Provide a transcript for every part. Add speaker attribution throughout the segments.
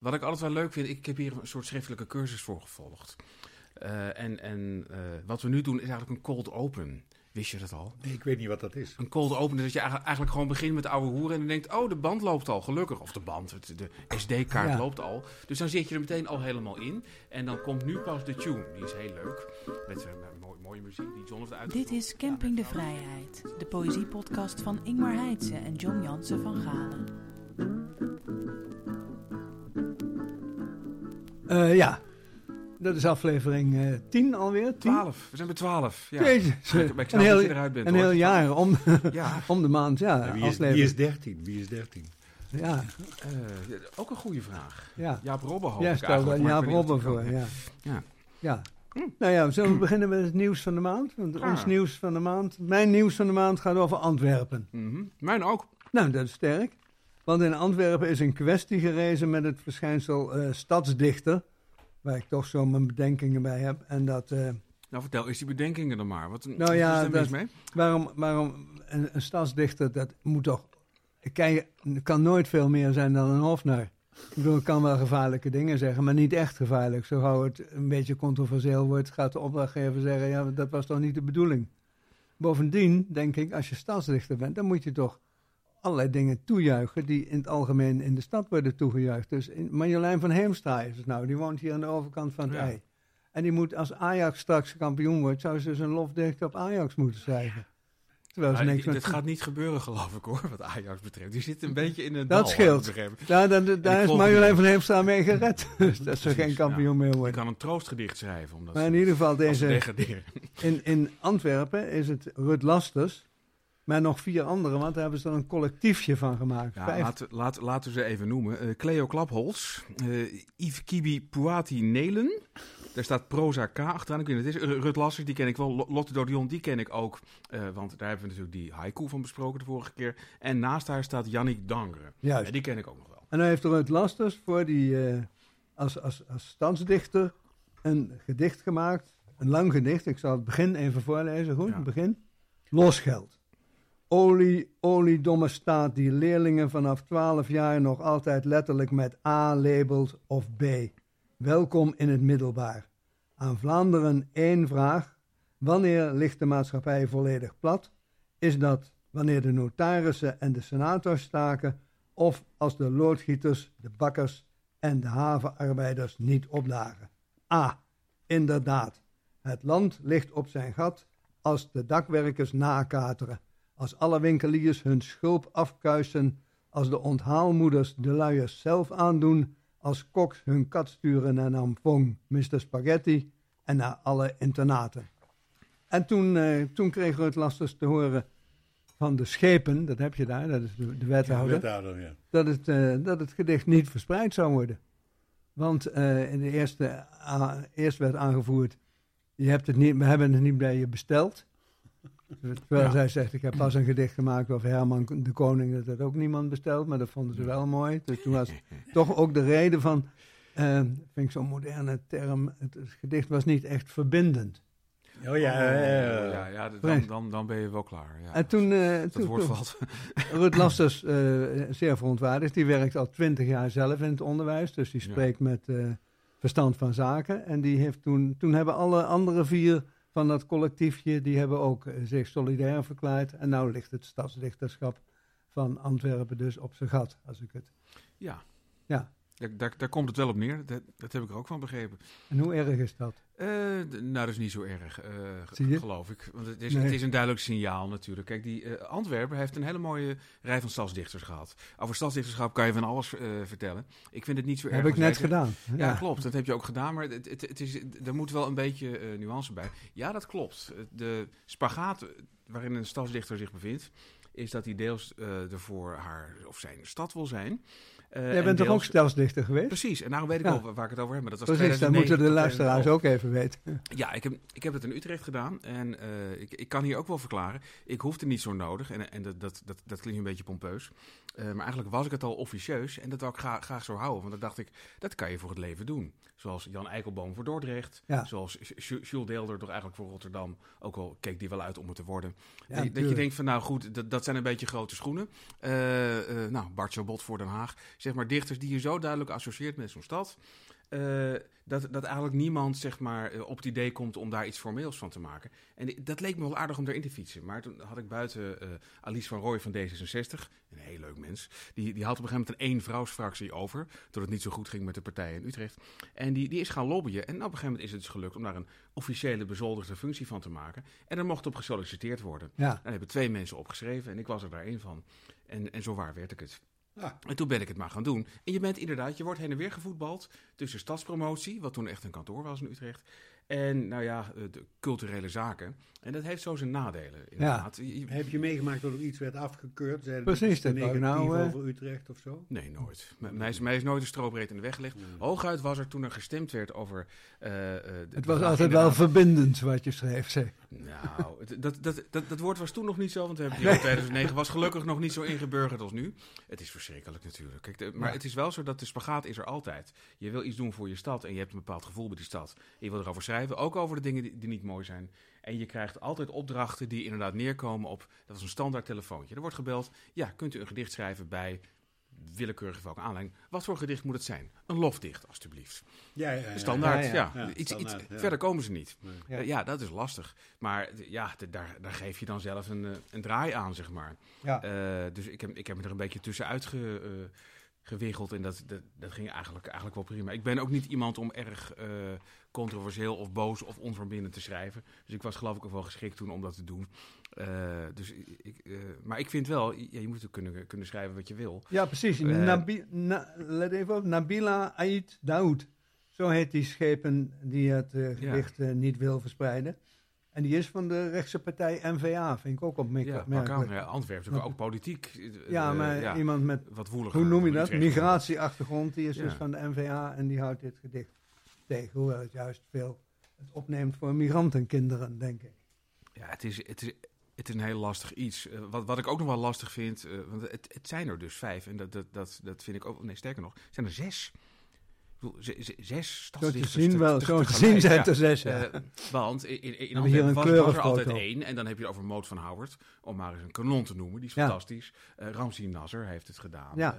Speaker 1: Wat ik altijd wel leuk vind, ik heb hier een soort schriftelijke cursus voor gevolgd. Uh, en en uh, wat we nu doen is eigenlijk een cold open. Wist je dat al?
Speaker 2: Nee, ik weet niet wat dat is.
Speaker 1: Een cold open is dat je eigenlijk gewoon begint met oude hoeren en dan denkt, oh, de band loopt al, gelukkig. Of de band, de SD-kaart ja. loopt al. Dus dan zit je er meteen al helemaal in. En dan komt nu pas de tune. Die is heel leuk. Met uh, mooie, mooie muziek die John heeft uit.
Speaker 3: Dit is Camping de Vrijheid. De poëziepodcast van Ingmar Heitse en John Jansen van Galen.
Speaker 4: Uh, ja, dat is aflevering uh, 10 alweer. 10?
Speaker 1: 12. We zijn bij 12. Ja.
Speaker 4: Jezus.
Speaker 1: Ik, ik
Speaker 4: een heel,
Speaker 1: dat je eruit bent,
Speaker 4: een
Speaker 1: hoor.
Speaker 4: heel jaar om,
Speaker 1: Ja.
Speaker 4: om de maand. Ja,
Speaker 2: Ja, wie, is,
Speaker 4: aflevering.
Speaker 2: wie is 13? Wie is 13?
Speaker 4: Ja,
Speaker 1: Eh, ook een goede vraag.
Speaker 4: ja.
Speaker 1: Jaap Robben hoop
Speaker 4: Jij
Speaker 1: ik eigenlijk, maar
Speaker 4: Jaap
Speaker 1: of
Speaker 4: voor. Ja.
Speaker 1: Ja.
Speaker 4: ja. Nou ja, zullen we beginnen met het nieuws van de maand? Want
Speaker 1: Ja.
Speaker 4: ons nieuws van de maand, mijn nieuws van de maand gaat over Antwerpen.
Speaker 1: Mhm. Mijn ook.
Speaker 4: Nou, dat is sterk. Want in Antwerpen is een kwestie gerezen met het verschijnsel eh, stadsdichter. Waar ik toch zo mijn bedenkingen bij heb. En dat, eh,
Speaker 1: Nou, vertel eens die bedenkingen dan maar. Wat,
Speaker 4: Nou ja,
Speaker 1: is er mis
Speaker 4: dat-
Speaker 1: mee?
Speaker 4: waarom, waarom een, een stadsdichter, dat moet toch... Kan, kan nooit veel meer zijn dan een hofnar. Ik bedoel, ik kan wel gevaarlijke dingen zeggen, maar niet echt gevaarlijk. Zo gauw het een beetje controversieel wordt, gaat de opdrachtgever zeggen... ja, dat was toch niet de bedoeling. Bovendien, denk ik, als je stadsdichter bent... dan moet je toch allerlei dingen toejuichen... die in het algemeen in de stad worden toegejuicht. Dus in, Marjolein van Heemstra is het nou, die woont hier aan de overkant van het
Speaker 1: Ja.
Speaker 4: ei. En die moet, als Ajax straks kampioen wordt... zou ze dus een lofdicht op Ajax moeten schrijven. Terwijl ze niks
Speaker 1: dit gaat niet gebeuren, geloof ik hoor, wat Ajax betreft. Die zit een beetje in een
Speaker 4: Dat
Speaker 1: dal,
Speaker 4: scheelt.
Speaker 1: ik.
Speaker 4: Ja, daar,
Speaker 1: ik
Speaker 4: is Marjolein van Heemstra mee gered. Dus dat ze
Speaker 1: Precies,
Speaker 4: geen kampioen meer wordt.
Speaker 1: kan een troostgedicht schrijven. Omdat
Speaker 4: Maar
Speaker 1: ze-
Speaker 4: in ieder geval, deze, in, in Antwerpen is het Rut Lasters. Maar nog vier anderen, want daar hebben ze er een collectiefje van gemaakt.
Speaker 1: Ja, laten, laat, laten we ze even noemen. Eh, Cleo Klapholz, eh Yves Kibi Puati Nelen. Daar staat Proza K achteraan. Ik weet niet het is. Rut Lassers, die ken ik wel. Lo- Lotte Dodion, die ken ik ook. eh, want daar hebben we natuurlijk die haiku van besproken de vorige keer. En naast haar staat Yannick Dangre.
Speaker 4: Juist.
Speaker 1: Ja, die ken ik ook nog wel.
Speaker 4: En dan heeft Rut Lasters voor die, als, als, als stadsdichter een gedicht gemaakt. Een lang gedicht. Ik zal het begin even voorlezen. Goed,
Speaker 1: Ja.
Speaker 4: het begin. Losgeld. Olie, oliedomme staat die leerlingen vanaf 12 jaar nog altijd letterlijk met A labelt of B. Welkom in het middelbaar. Aan Vlaanderen één vraag. Wanneer ligt de maatschappij volledig plat? Is dat wanneer de notarissen en de senators staken of als de loodgieters, de bakkers en de havenarbeiders niet opdagen? A. Inderdaad. Het land ligt op zijn gat als de dakwerkers nakateren, als alle winkeliers hun schulp afkuisen, als de onthaalmoeders de luiers zelf aandoen, als koks hun kat sturen naar Ampong, Mr. Spaghetti en naar alle internaten. En toen, eh, toen kreeg Rut Lasters te horen van de schepen, dat heb je daar, dat is de, de wethouder,
Speaker 2: Wethouder, ja.
Speaker 4: dat het, eh, dat het gedicht niet verspreid zou worden. Want eh, in de eerste, eerst werd aangevoerd, je hebt het niet, we hebben het niet bij je besteld. Terwijl
Speaker 1: Ja.
Speaker 4: zij zegt, ik heb pas een gedicht gemaakt over Herman de Koning, dat had ook niemand besteld, maar dat vonden ze wel mooi. Dus toen was toch ook de reden van, eh, vind ik zo'n moderne term, het, het gedicht was niet echt verbindend.
Speaker 2: Oh ja, ja, ja,
Speaker 1: ja, ja, dan, dan, dan ben je wel klaar. Ja.
Speaker 4: En toen, eh,
Speaker 1: dat
Speaker 4: toen,
Speaker 1: woord
Speaker 4: toen-
Speaker 1: valt.
Speaker 4: Rut Lasters, eh, zeer verontwaardigd. Die werkt al twintig jaar zelf in het onderwijs. Dus die
Speaker 1: Ja.
Speaker 4: spreekt met eh, verstand van zaken. En die heeft toen, toen hebben alle andere vier van dat collectiefje... die hebben ook eh, zich solidair verklaard. En nou ligt het stadsdichterschap van Antwerpen dus op zijn gat, als ik het...
Speaker 1: Ja.
Speaker 4: Ja.
Speaker 1: Daar, daar, daar komt het wel op neer. Dat, dat heb ik er ook van begrepen.
Speaker 4: En hoe erg is dat?
Speaker 1: Eh, nou, dat is niet zo erg, eh, geloof ik. Want het is,
Speaker 4: Nee.
Speaker 1: het is een duidelijk signaal natuurlijk. Kijk, die eh, Antwerpen heeft een hele mooie rij van stadsdichters gehad. Over stadsdichterschap kan je van alles vertellen. Ik vind het niet zo erg.
Speaker 4: heb ik net gedaan.
Speaker 1: Ja, klopt. Dat heb je ook gedaan. Maar het, het, het is, er moet wel een beetje nuance bij. Ja, dat klopt. De spagaat waarin een stadsdichter zich bevindt... is dat hij deels ervoor haar of zijn stad wil zijn. Eh,
Speaker 4: Jij
Speaker 1: en
Speaker 4: bent toch ook stadsdichter geweest?
Speaker 1: Precies, en daarom weet ik
Speaker 4: Ja.
Speaker 1: al waar ik het over heb. Maar dat was
Speaker 4: Precies, dat
Speaker 1: 2009
Speaker 4: moeten de luisteraars
Speaker 1: 2011.
Speaker 4: ook even weten.
Speaker 1: Ja, ik heb, ik heb het in Utrecht gedaan en eh, ik, ik kan hier ook wel verklaren. Ik hoefde niet zo nodig, en, en dat, dat, dat, dat klinkt een beetje pompeus. Eh, maar eigenlijk was ik het al officieus en dat wou ik graag, graag zo houden. Want dan dacht ik, dat kan je voor het leven doen. Zoals Jan Eikelboom voor Dordrecht.
Speaker 4: Ja.
Speaker 1: Zoals Ju- Jules Deelder toch eigenlijk voor Rotterdam. Ook al keek die wel uit om het te worden.
Speaker 4: Ja,
Speaker 1: dat, je- dat je
Speaker 4: tuurlijk.
Speaker 1: denkt van nou goed, dat, dat zijn een beetje grote schoenen. Eh, eh, nou, Bart Jobot voor Den Haag. Zeg maar dichters die je zo duidelijk associeert met zo'n stad. Eh, dat, dat eigenlijk niemand zeg maar, eh, op het idee komt om daar iets formeels van te maken. En dat leek me wel aardig om daarin te fietsen. Maar toen had ik buiten eh, Alice van Rooij van D66, een heel leuk mens, die, die had op een gegeven moment een één-vrouwsfractie over. Toen het niet zo goed ging met de partij in Utrecht. En die, die is gaan lobbyen. En op een gegeven moment is het dus gelukt om daar een officiële bezoldigde functie van te maken. En er mocht op gesolliciteerd worden.
Speaker 4: Ja,
Speaker 1: Daar hebben twee mensen opgeschreven en ik was er daar één van. En, en zo waar werd ik het.
Speaker 2: Ah.
Speaker 1: En toen ben ik het maar gaan doen. En je bent inderdaad, je wordt heen en weer gevoetbald tussen stadspromotie, wat toen echt een kantoor was in Utrecht, en nou ja, eh, de culturele zaken. En dat heeft zo zijn nadelen, inderdaad.
Speaker 2: Heb je meegemaakt dat er iets werd afgekeurd? Zeiden
Speaker 4: Precies, dat
Speaker 2: negatief
Speaker 4: nou, eh,
Speaker 2: over Utrecht of zo?
Speaker 1: Nee, nooit. M- Mij is, mij is nooit een strobreed in de weg gelegd. Hooguit was er toen er gestemd werd over... eh, eh, de-
Speaker 4: het
Speaker 1: de
Speaker 4: was altijd wel verbindend wat je schreef, zeg.
Speaker 1: Nou, het- dat, dat, dat, dat woord was toen nog niet zo, want we hebben in 2009 was gelukkig nog niet zo ingeburgerd als nu. Het is verschrikkelijk natuurlijk. Kijk, de- maar
Speaker 4: Ja.
Speaker 1: het is wel zo dat de spagaat is er altijd. Je wil iets doen voor je stad en je hebt een bepaald gevoel bij die stad. En je wil erover schrijven, ook over de dingen die, die niet mooi zijn. En je krijgt altijd opdrachten die inderdaad neerkomen op, dat is een standaard telefoontje. Er wordt gebeld, ja, kunt u een gedicht schrijven bij willekeurige welke aanleiding. Wat voor gedicht moet het zijn? Een lofdicht, alstublieft.
Speaker 2: Ja, ja, ja.
Speaker 1: Standaard,
Speaker 4: ja,
Speaker 1: ja.
Speaker 2: ja. Ja,
Speaker 1: iets,
Speaker 2: standaard,
Speaker 1: iets,
Speaker 2: ja.
Speaker 1: Verder komen ze niet.
Speaker 2: Nee.
Speaker 4: Ja.
Speaker 1: Dat is lastig. Maar ja, daar, daar geef je dan zelf een, eh, een draai aan, zeg maar.
Speaker 4: Ja.
Speaker 1: Eh, dus ik heb, ik heb me er een beetje tussenuit ge, eh, gewiggeld en dat, dat, dat ging eigenlijk, eigenlijk wel prima. Ik ben ook niet iemand om erg eh, controversieel of boos of onverbindend te schrijven. Dus ik was geloof ik ook wel geschikt toen om dat te doen. Eh, dus ik, eh, maar ik vind wel, ja, je moet natuurlijk kunnen, kunnen schrijven wat je wil.
Speaker 4: Ja, precies. Nabi- na- let even op. Nabila Ait Daoud. Zo heet die schepen die het gedicht eh, niet wil verspreiden. En die is van de rechtse partij NVA, vind ik ook
Speaker 1: Ja,
Speaker 4: opmerkelijk.
Speaker 1: pak aan. Ja, Antwerpen natuurlijk ook politiek.
Speaker 4: Ja,
Speaker 1: eh,
Speaker 4: maar
Speaker 1: ja,
Speaker 4: iemand met,
Speaker 1: wat woeliger.
Speaker 4: hoe noem je dat? Migratieachtergrond, die is
Speaker 1: Ja.
Speaker 4: dus van de NVA en die houdt dit gedicht tegen. Hoewel het juist veel het opneemt voor migrantenkinderen, denk ik.
Speaker 1: Ja, het is, het is, het is een heel lastig iets. Eh, wat, wat ik ook nog wel lastig vind, eh, want het, het zijn er dus vijf. En dat, dat, dat, dat vind ik ook, nee sterker nog, het zijn er zes. Zes
Speaker 4: Zo te
Speaker 1: stadsdichters
Speaker 4: zien wel, zo te zien zijn er zes, ja.
Speaker 1: Eh, want in, in, Antwerpen
Speaker 4: een
Speaker 1: was, er altijd één. En dan heb je het over Moot van Howard, om maar eens een kanon te noemen. Die is fantastisch. Eh Ramsi Nasser heeft het gedaan.
Speaker 4: Ja.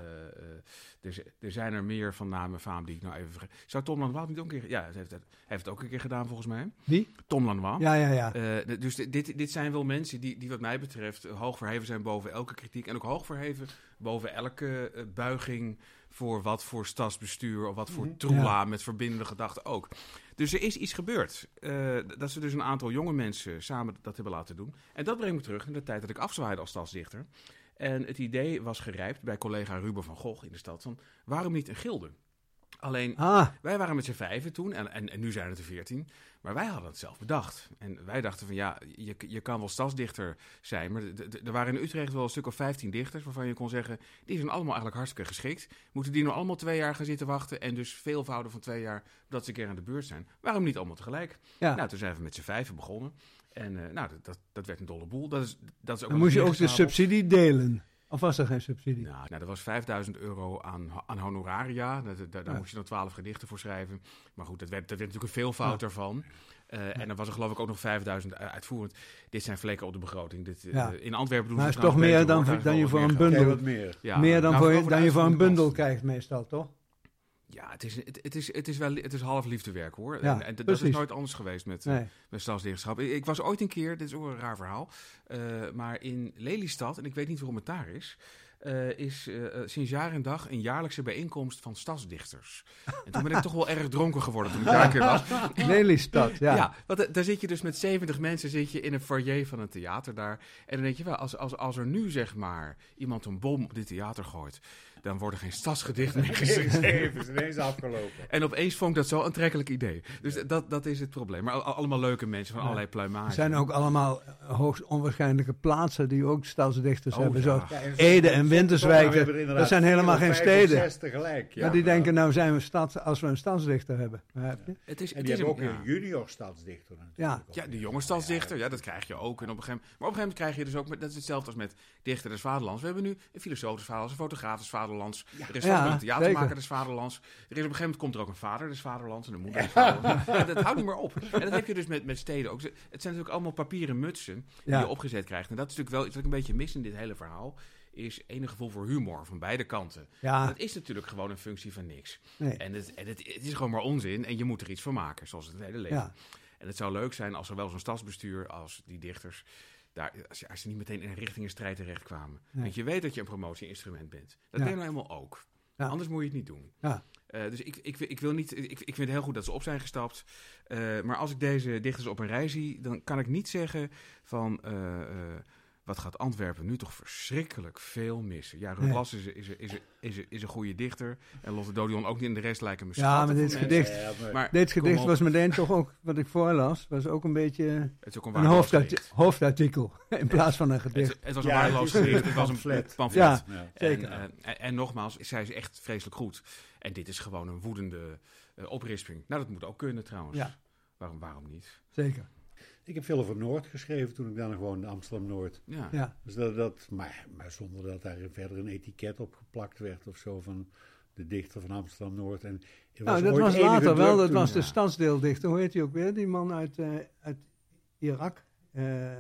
Speaker 1: Eh, er, zijn er meer van naam en faam die ik nou even vergeet. Zou Tom Lanois niet ook een keer... Ja, hij heeft, het- hij heeft het ook een keer gedaan volgens mij.
Speaker 4: Wie?
Speaker 1: Tom Lanois.
Speaker 4: Ja, ja, ja.
Speaker 1: Dus dit- dit, zijn wel mensen die, die wat mij betreft hoog verheven zijn boven elke kritiek. En ook hoog verheven boven elke buiging voor wat voor stadsbestuur of wat voor
Speaker 2: Mhm.
Speaker 1: troela met verbindende gedachten ook. Dus er is iets gebeurd. Eh, dat ze dus een aantal jonge mensen samen dat hebben laten doen. En dat brengt me terug in de tijd dat ik afzwaaide als stadsdichter. En het idee was gerijpt bij collega Ruben van Gogh in de stad van waarom niet een gilde? Alleen
Speaker 4: Ah,
Speaker 1: wij waren met z'n vijven toen en, en, en nu zijn het er veertien. Maar wij hadden het zelf bedacht. En wij dachten van ja, je, je kan wel stadsdichter zijn. Maar er waren in Utrecht wel een stuk of vijftien dichters waarvan je kon zeggen... die zijn allemaal eigenlijk hartstikke geschikt. Moeten die nou allemaal twee jaar gaan zitten wachten... en dus veelvouden van twee jaar dat ze een keer aan de beurt zijn? Waarom niet allemaal tegelijk?
Speaker 4: ja.
Speaker 1: Nou, toen zijn we met z'n vijven begonnen. En eh, nou, dat, dat, dat werd een dolle boel. Dat is, dat is ook
Speaker 4: Dan moest je ook de subsidie delen. Of was er geen subsidie?
Speaker 1: Nou, nou, dat was 5000 euro aan, aan honoraria. Dat, dat- daar
Speaker 4: Ja.
Speaker 1: moest je dan 12 gedichten voor schrijven. Maar goed, dat werd, dat werd natuurlijk een veelvoud
Speaker 4: Ja.
Speaker 1: ervan. Eh, En dan was er geloof ik ook nog 5000 uitvoerend. Dit zijn vlekken op de begroting. Dit, eh, in Antwerpen doen
Speaker 4: Maar
Speaker 1: ze
Speaker 4: is
Speaker 1: het
Speaker 4: toch
Speaker 1: trouwens
Speaker 4: meer dan,
Speaker 1: is
Speaker 4: je voor een bundel,
Speaker 2: wat meer.
Speaker 1: Ja,
Speaker 4: meer dan,
Speaker 1: nou,
Speaker 4: voor, dan je voor een bundel krijgt meestal, toch?
Speaker 1: Ja, het is, het, het, is, het is wel het is half liefdewerk hoor.
Speaker 4: Ja,
Speaker 1: en, en dat is nooit anders geweest met,
Speaker 4: Nee.
Speaker 1: met stadsdichterschap. Ik, ik was ooit een keer, dit is ook een raar verhaal, eh, maar in Lelystad, en ik weet niet waarom het daar is, eh, is eh, sinds jaar en dag een jaarlijkse bijeenkomst van stadsdichters. En toen ben ik toch wel erg dronken geworden toen ik daar een keer was.
Speaker 4: Lelystad, ja.
Speaker 1: Ja, want daar zit je dus met 70 mensen zit je in een foyer van een theater daar. En dan denk je wel, als, als, als er nu zeg maar iemand een bom op dit theater gooit, dan worden geen stadsgedichten meer
Speaker 2: Even,
Speaker 1: geschreven.
Speaker 2: is ineens afgelopen.
Speaker 1: En opeens vond ik dat zo'n aantrekkelijk idee. Dus dat, dat is het probleem. Maar al- allemaal leuke mensen van
Speaker 4: Ja.
Speaker 1: allerlei pluimage.
Speaker 4: Er zijn ook allemaal hoogst onwaarschijnlijke plaatsen die ook stadsdichters
Speaker 1: Oh,
Speaker 4: hebben.
Speaker 1: ja.
Speaker 4: Zoals
Speaker 2: Ja, en
Speaker 4: Ede en
Speaker 2: er inderdaad
Speaker 4: dat zijn helemaal geen steden.
Speaker 2: tegelijk. Ja.
Speaker 4: Maar die denken, nou zijn we stad als we een stadsdichter hebben.
Speaker 1: Het is,
Speaker 2: En
Speaker 1: het
Speaker 2: die
Speaker 1: is
Speaker 2: hebben ook
Speaker 1: een,
Speaker 2: junior stadsdichter natuurlijk.
Speaker 4: Ja.
Speaker 1: Ja, de jonge stadsdichter, ja, dat krijg je ook. En op een gegeven, maar op een gegeven moment krijg je dus ook, met, dat is hetzelfde als met dichter des vaderlands. We hebben nu een filosoof des vaderlands, een fotograaf des vaderlands. Er is
Speaker 4: Ja,
Speaker 1: ook een theatermaker des vaderlands. Er is op een gegeven moment komt er ook een vader des vaderlands en een moeder des vaderlands. Ja, dat houdt niet meer op. En dat heb je dus met, met steden ook. Het zijn natuurlijk allemaal papieren mutsen die
Speaker 4: Ja.
Speaker 1: je opgezet krijgt. En dat is natuurlijk wel iets wat ik een beetje mis in dit hele verhaal. Is enig gevoel voor humor van beide kanten.
Speaker 4: Ja,
Speaker 1: Dat is natuurlijk gewoon een functie van niks.
Speaker 4: nee.
Speaker 1: En, het, en het, het is gewoon maar onzin en je moet er iets van maken, zoals het hele leven.
Speaker 4: Ja.
Speaker 1: En het zou leuk zijn als zowel zo'n stadsbestuur als die dichters, daar, als, je- als ze niet meteen in een richtingenstrijd terecht kwamen.
Speaker 4: Nee.
Speaker 1: Want je weet dat je een promotieinstrument bent. Dat
Speaker 4: Ja.
Speaker 1: nou helemaal ook.
Speaker 4: Ja.
Speaker 1: Anders moet je het niet doen.
Speaker 4: Ja.
Speaker 1: Eh, dus ik, ik, ik wil niet. Ik, ik vind het heel goed dat ze op zijn gestapt. Eh, maar als ik deze dichters op een rij zie, dan kan ik niet zeggen van. eh, wat gaat Antwerpen nu toch verschrikkelijk veel missen? Ja. Lass is, is, is, is, is, een goede dichter. En Lotte Dodion ook niet. En de rest lijken me
Speaker 4: Ja, maar dit gedicht-
Speaker 2: Ja, maar-
Speaker 1: Maar
Speaker 4: Dit gedicht was meteen toch ook, wat ik voorlas, was ook een beetje
Speaker 1: het is ook een,
Speaker 4: hoofdartikel in plaats van een gedicht.
Speaker 1: Het, het was een
Speaker 2: Ja,
Speaker 1: waardeloos gedicht. Het was een
Speaker 2: pamflet.
Speaker 1: pamflet.
Speaker 4: Ja.
Speaker 2: Ja.
Speaker 4: Zeker.
Speaker 1: En, eh, en, en nogmaals, zij is echt vreselijk goed. En dit is gewoon een woedende eh, oprisping. Nou, dat moet ook kunnen trouwens.
Speaker 4: Ja.
Speaker 1: Waarom, waarom niet?
Speaker 4: Zeker.
Speaker 2: Ik heb veel over Noord geschreven toen ik dan gewoon in Amsterdam-Noord.
Speaker 1: Ja.
Speaker 4: Ja.
Speaker 2: Dus dat, dat, maar, maar zonder dat daar verder een etiket op geplakt werd of zo van de dichter van Amsterdam-Noord. En er
Speaker 4: Nou, dat was later wel, dat
Speaker 2: toen,
Speaker 4: was de
Speaker 2: ja.
Speaker 4: stadsdeeldichter. Hoe heet hij ook weer? Die man uit, eh, uit Irak. Eh,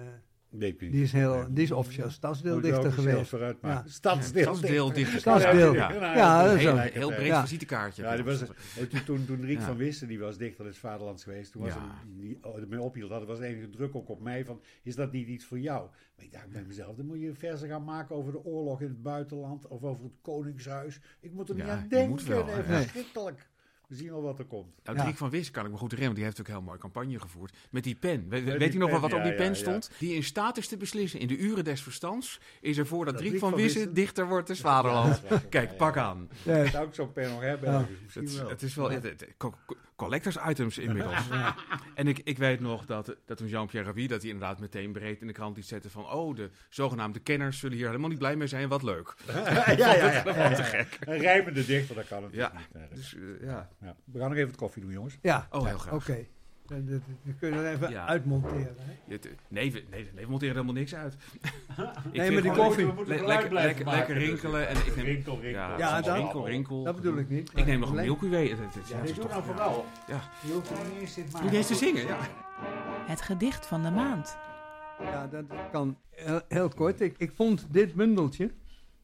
Speaker 4: Die, is heel,
Speaker 2: Ja.
Speaker 4: die is officieel stadsdeeldichter
Speaker 2: er
Speaker 4: geweest.
Speaker 2: vooruit
Speaker 4: Ja.
Speaker 2: maken. Stadsdeel.
Speaker 1: Stadsdeeldichter.
Speaker 4: Stadsdeel.
Speaker 1: Ja.
Speaker 4: Ja, dat
Speaker 1: Een
Speaker 4: is
Speaker 1: heel, heel breed
Speaker 4: Ja.
Speaker 1: visitekaartje.
Speaker 2: Ja, die was, en toen, toen, toen Riek
Speaker 1: Ja.
Speaker 2: van Wissen, die was dichter des Vaderlands geweest, toen was
Speaker 1: Ja.
Speaker 2: hem, die ermee ophield, dat was enige druk ook op mij van, is dat niet iets voor jou? Maar ik dacht bij mezelf, dan moet je versen gaan maken over de oorlog in het buitenland of over het Koningshuis. Ik moet er niet
Speaker 1: Ja,
Speaker 2: aan
Speaker 1: je
Speaker 2: denken,
Speaker 1: moet wel,
Speaker 2: nee, verschrikkelijk. We zien al wat er komt.
Speaker 1: Nou,
Speaker 4: Ja.
Speaker 1: Driek van Wis kan ik me goed herinneren, want die heeft ook een heel mooie campagne gevoerd. Met die pen. We- we-
Speaker 2: die
Speaker 1: weet u nog wel wat op
Speaker 2: ja,
Speaker 1: die
Speaker 2: ja,
Speaker 1: pen
Speaker 2: ja.
Speaker 1: stond? Die in staat is te beslissen. In de uren des verstands is ervoor dat
Speaker 2: Dat
Speaker 1: Driek
Speaker 2: Driek
Speaker 1: van
Speaker 2: van
Speaker 1: Wissen dichter wordt des vaderlands.
Speaker 2: Ja, dat was-
Speaker 1: Kijk,
Speaker 2: ja,
Speaker 1: pak
Speaker 2: ja.
Speaker 1: aan.
Speaker 4: Ja.
Speaker 2: Zou ik zo'n pen nog hebben?
Speaker 4: Ja.
Speaker 1: Het,
Speaker 2: wel.
Speaker 1: het is wel het, het- co- co- collectors items inmiddels. En ik, ik weet nog dat, dat toen Jean-Pierre Ravi, dat hij inderdaad meteen breed in de krant liet zetten van... oh, de zogenaamde kenners zullen hier helemaal niet blij mee zijn, wat leuk.
Speaker 2: ja, ja, ja. Een rijmende dichter, dat kan het
Speaker 1: Ja.
Speaker 2: niet. Dat-
Speaker 1: Dus eh, ja.
Speaker 2: Ja. We gaan nog even het koffie doen, jongens.
Speaker 4: Ja,
Speaker 1: Oh, heel graag.
Speaker 4: oké. Dat, dat, dat kun je er even
Speaker 1: Ja.
Speaker 4: uitmonteren. Hè?
Speaker 1: Je- Nee, we, nee, nee, we monteren helemaal niks uit. Ik
Speaker 4: maar die koffie.
Speaker 1: Le- lekker, lekker, rinkelen. En ik neem,
Speaker 2: Rinkel, rinkel.
Speaker 1: Ja,
Speaker 4: Ja, dat-
Speaker 1: rinkel, rinkel.
Speaker 4: Dat bedoel ik niet.
Speaker 1: Ik neem nog een Milky Way.
Speaker 2: Ja, dit
Speaker 1: is
Speaker 2: doe
Speaker 1: toch-
Speaker 2: nou vooral.
Speaker 1: Ja.
Speaker 2: Je dit
Speaker 1: Doe niet eens te zingen, ja.
Speaker 3: Het gedicht van de maand.
Speaker 4: Ja, dat kan heel, heel kort. Ik, ik vond dit bundeltje,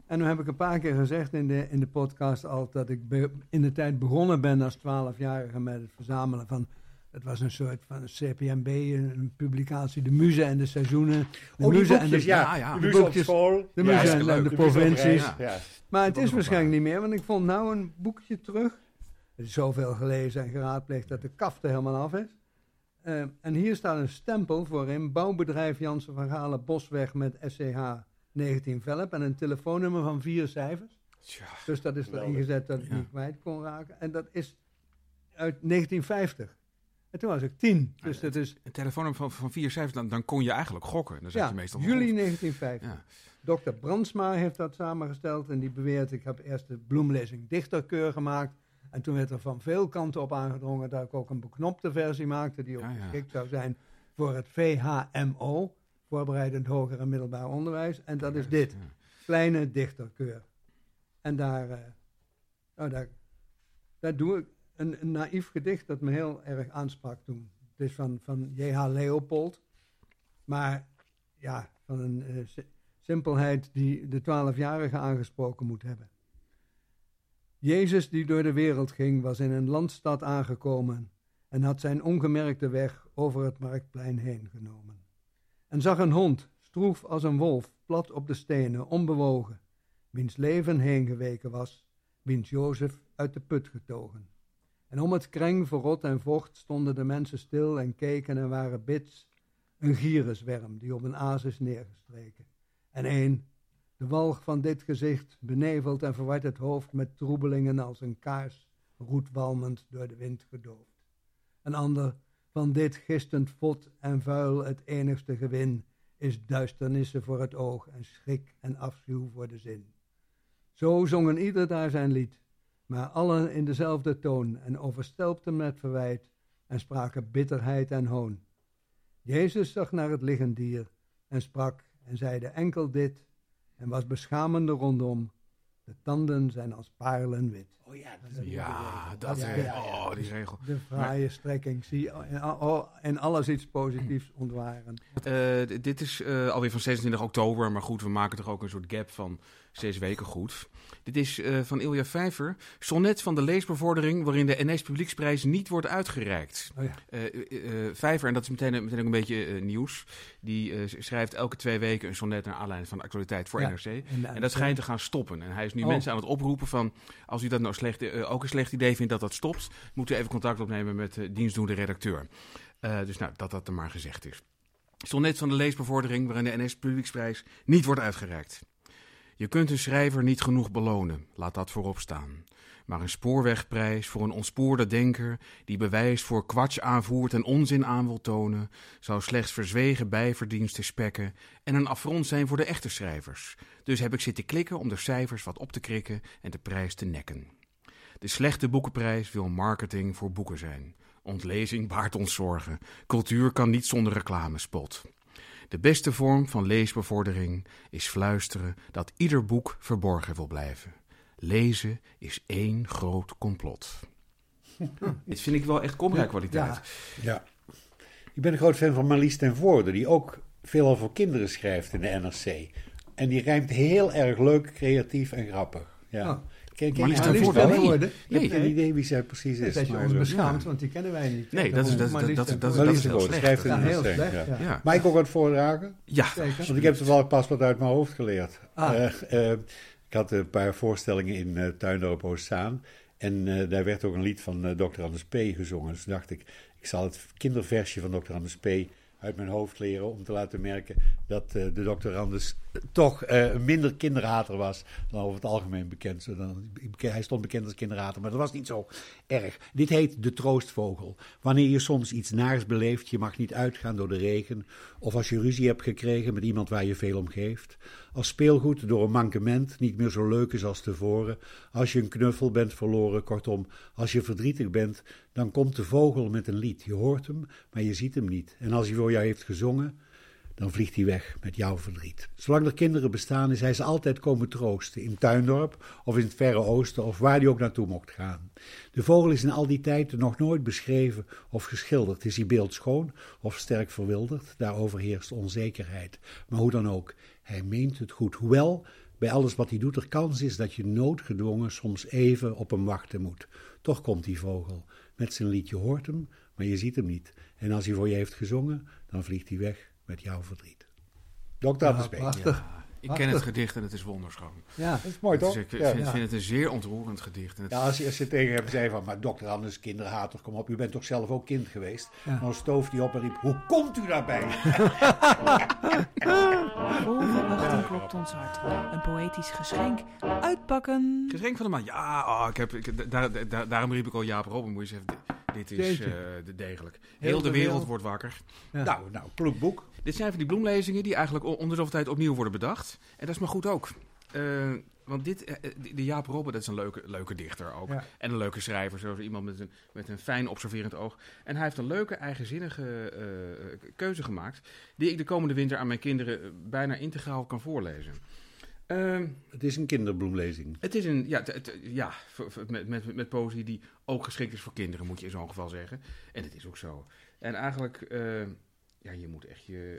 Speaker 4: en nu heb ik een paar keer gezegd in de, in de podcast al, dat ik be- in de tijd begonnen ben als 12-jarige met het verzamelen van, het was een soort van CPMB, een, een publicatie, de muze en de seizoenen. De
Speaker 2: Oh,
Speaker 4: en de,
Speaker 2: ja.
Speaker 1: Ja, ja.
Speaker 2: De
Speaker 4: De
Speaker 2: muze op
Speaker 4: boekjes,
Speaker 2: school.
Speaker 4: de
Speaker 2: Ja,
Speaker 4: en
Speaker 1: leuk.
Speaker 4: de provincies.
Speaker 2: Ja.
Speaker 4: Maar het is waarschijnlijk
Speaker 1: waar.
Speaker 4: niet meer, want ik vond nou een boekje terug. Er is zoveel gelezen en geraadpleegd dat de kaft er helemaal af is. Eh, en hier staat een stempel voor in bouwbedrijf Jansen van Galen Bosweg met SCH 19 Velp en een telefoonnummer van vier cijfers.
Speaker 1: Tja.
Speaker 4: Dus dat is erin gezet dat ik
Speaker 1: Ja.
Speaker 4: niet kwijt kon raken. En dat is uit 1950. En toen was ik tien. Dus
Speaker 1: Ja,
Speaker 4: dat is
Speaker 1: Een telefoonnummer van, van vier cijfers, dan, dan kon je eigenlijk gokken. Dan zat
Speaker 4: ja,
Speaker 1: je meestal
Speaker 4: juli
Speaker 1: goed.
Speaker 4: 1950.
Speaker 1: Ja.
Speaker 4: Dr. Brandsma heeft dat samengesteld en die beweert, ik heb eerst de bloemlezing dichterkeur gemaakt. En toen werd er van veel kanten op aangedrongen dat ik ook een beknopte versie maakte, die ook
Speaker 1: Ja, ja.
Speaker 4: geschikt zou zijn voor het VHMO, voorbereidend hoger en middelbaar onderwijs. En dat is dit, kleine dichterkeur. En daar, eh, nou, daar, daar doe ik een, een naïef gedicht dat me heel erg aansprak toen. Het is van, van J.H. Leopold, maar ja, van een eh, si- simpelheid die de twaalfjarige aangesproken moet hebben. Jezus die door de wereld ging, was in een landstad aangekomen en had zijn ongemerkte weg over het marktplein heen genomen. En zag een hond, stroef als een wolf, plat op de stenen, onbewogen, wiens leven heengeweken was, wiens Jozef uit de put getogen. En om het kreng verrot en vocht stonden de mensen stil en keken en waren bits, een giereswerm die op een aas is neergestreken. En een, De walg van dit gezicht benevelt en verwart het hoofd met troebelingen als een kaars, roetwalmend door de wind gedoofd. Een ander, van dit gistend vod en vuil het enigste gewin, is duisternissen voor het oog en schrik en afschuw voor de zin. Zo zongen ieder daar zijn lied, maar allen in dezelfde toon en overstelpten met verwijt en spraken bitterheid en hoon. Jezus zag naar het liggend dier en sprak en zeide enkel dit en was beschamende rondom. De tanden zijn als parelen wit.
Speaker 2: Oh ja, dat is
Speaker 1: Ja, dat
Speaker 4: Ja,
Speaker 1: is...
Speaker 4: ja.
Speaker 1: Oh, die regel.
Speaker 4: De fraaie strekking, zie en, oh, en alles iets positiefs ontwaren.
Speaker 1: Eh, dit is eh, alweer van 26 oktober, maar goed, we maken toch ook een soort gap van zes weken goed. Dit is eh, van Ilja Vijver, sonnet van de leesbevordering waarin de NS Publieksprijs niet wordt uitgereikt.
Speaker 4: Oh ja.
Speaker 1: Eh, eh, Vijver, en dat is meteen, meteen ook een beetje nieuws, die schrijft elke twee weken een sonnet naar aanleiding van de actualiteit voor
Speaker 4: Ja.
Speaker 1: NRC.
Speaker 4: En,
Speaker 1: En dat schijnt te gaan stoppen. En hij is nu
Speaker 4: Oh.
Speaker 1: mensen aan het oproepen van... als u dat nou slecht, ook een slecht idee vindt dat dat stopt... moet u even contact opnemen met de dienstdoende redacteur. Dus nou, dat dat er maar gezegd is. Sonnet van de leesbevordering waarin de NS Publieksprijs niet wordt uitgereikt. Je kunt een schrijver niet genoeg belonen, laat dat voorop staan. Maar een spoorwegprijs voor een ontspoorde denker... die bewijs voor kwats aanvoert en onzin aan wil tonen... zou slechts verzwegen bijverdiensten spekken... en een affront zijn voor de echte schrijvers... Dus heb ik zitten klikken om de cijfers wat op te krikken en de prijs te nekken. De slechte boekenprijs wil marketing voor boeken zijn. Ontlezing baart ons zorgen. Cultuur kan niet zonder reclamespot. De beste vorm van leesbevordering is fluisteren dat ieder boek verborgen wil blijven. Lezen is één groot complot. Dit vind ik wel echt kwaliteit.
Speaker 4: Ja.
Speaker 2: Ja. Ik ben een groot fan van Marlies ten Voorde, die ook veelal voor kinderen schrijft in de NRC. En die rijmt heel erg leuk, creatief en grappig. Ja.
Speaker 4: Oh.
Speaker 2: Je
Speaker 1: ten
Speaker 2: haar?
Speaker 1: Voorde?
Speaker 2: wel?
Speaker 1: Nee.
Speaker 2: Ik heb geen idee wie zij precies is.
Speaker 4: Dat is je
Speaker 2: maar,
Speaker 4: ons
Speaker 2: eh,
Speaker 4: beschaamd, want die kennen wij niet.
Speaker 1: Nee, dat is- dat- dat- dat-.
Speaker 2: Marlies ten
Speaker 1: heel slecht.
Speaker 4: heel slecht,
Speaker 2: ja. Mag ik ook wat voordragen?
Speaker 1: ja.
Speaker 4: Zeker.
Speaker 2: Want ik heb toevallig pas wat uit mijn hoofd geleerd.
Speaker 4: Ah.
Speaker 2: Eh, eh, ik had een paar voorstellingen in uh, Tuindorp Oostzaan. En eh, daar werd ook een lied van eh, Dr. Anders P. gezongen. Dus dacht ik, ik zal het kinderversje van Dr. Anders P. uit mijn hoofd leren... om te laten merken dat eh, de Dr. Anders toch eh, een minder kinderhater was... dan over het algemeen bekend. Hij stond bekend als kinderhater, maar dat was niet zo erg. Dit heet De Troostvogel. Wanneer je soms iets naars beleeft, je mag niet uitgaan door de regen... of als je ruzie hebt gekregen met iemand waar je veel om geeft... Als speelgoed door een mankement niet meer zo leuk is als tevoren. Als je een knuffel bent verloren, kortom, als je verdrietig bent, dan komt de vogel met een lied. Je hoort hem, maar je ziet hem niet. En als hij voor jou heeft gezongen, dan vliegt hij weg met jouw verdriet. Zolang er kinderen bestaan, is hij ze altijd komen troosten. In Tuindorp of in het Verre Oosten of waar hij ook naartoe mocht gaan. De vogel is in al die tijd nog nooit beschreven of geschilderd. Is hij beeldschoon of sterk verwilderd? Daarover heerst onzekerheid. Maar hoe dan ook, hij meent het goed. Hoewel bij alles wat hij doet er kans is dat je noodgedwongen soms even op hem wachten moet. Toch komt die vogel met zijn lied. Je hoort hem, maar je ziet hem niet. En als hij voor je heeft gezongen, dan vliegt hij weg met jouw verdriet. Dr.
Speaker 4: Ja,
Speaker 2: Anders P.
Speaker 4: prachtig.
Speaker 1: Ik ken het gedicht en het is wonderschoon.
Speaker 4: Ja.
Speaker 2: Dat is mooi,
Speaker 1: Dus
Speaker 2: toch?
Speaker 1: ik
Speaker 2: Ja.
Speaker 1: vind, vind het een zeer ontroerend gedicht. En het-
Speaker 2: Ja, als je, als je tegen hem zei van, maar dokter Anders, kinderhater, kom op, u bent toch zelf ook kind geweest? Dan stoof hij op en riep, hoe komt u daarbij?
Speaker 3: Vol verwachting klopt ons hart. Een poëtisch geschenk. Uitpakken.
Speaker 1: Geschenk van de maand. Ja, oh, ik heb, ik, daar, daar, daarom riep ik al Jaap Robben. Moet je eens even, dit is eh, de degelijk. Heel, de wereld wordt wakker.
Speaker 4: Ja.
Speaker 2: Nou, nou, kloek boek.
Speaker 1: Dit zijn van die bloemlezingen die eigenlijk o- om de zoveel tijd opnieuw worden bedacht. En dat is maar goed ook. Eh, want dit, eh, de Jaap Robben, dat is een leuke, leuke dichter ook.
Speaker 4: Ja.
Speaker 1: En een leuke schrijver, zoals iemand met een, met een fijn observerend oog. En hij heeft een leuke, eigenzinnige keuze gemaakt. Die ik de komende winter aan mijn kinderen bijna integraal kan voorlezen. Ehm,
Speaker 2: Het is een kinderbloemlezing.
Speaker 1: het is een, ja, t- t- ja met, met, met poëzie die ook geschikt is voor kinderen, moet je in zo'n geval zeggen. En het is ook zo. En eigenlijk, eh, ja, je moet echt je,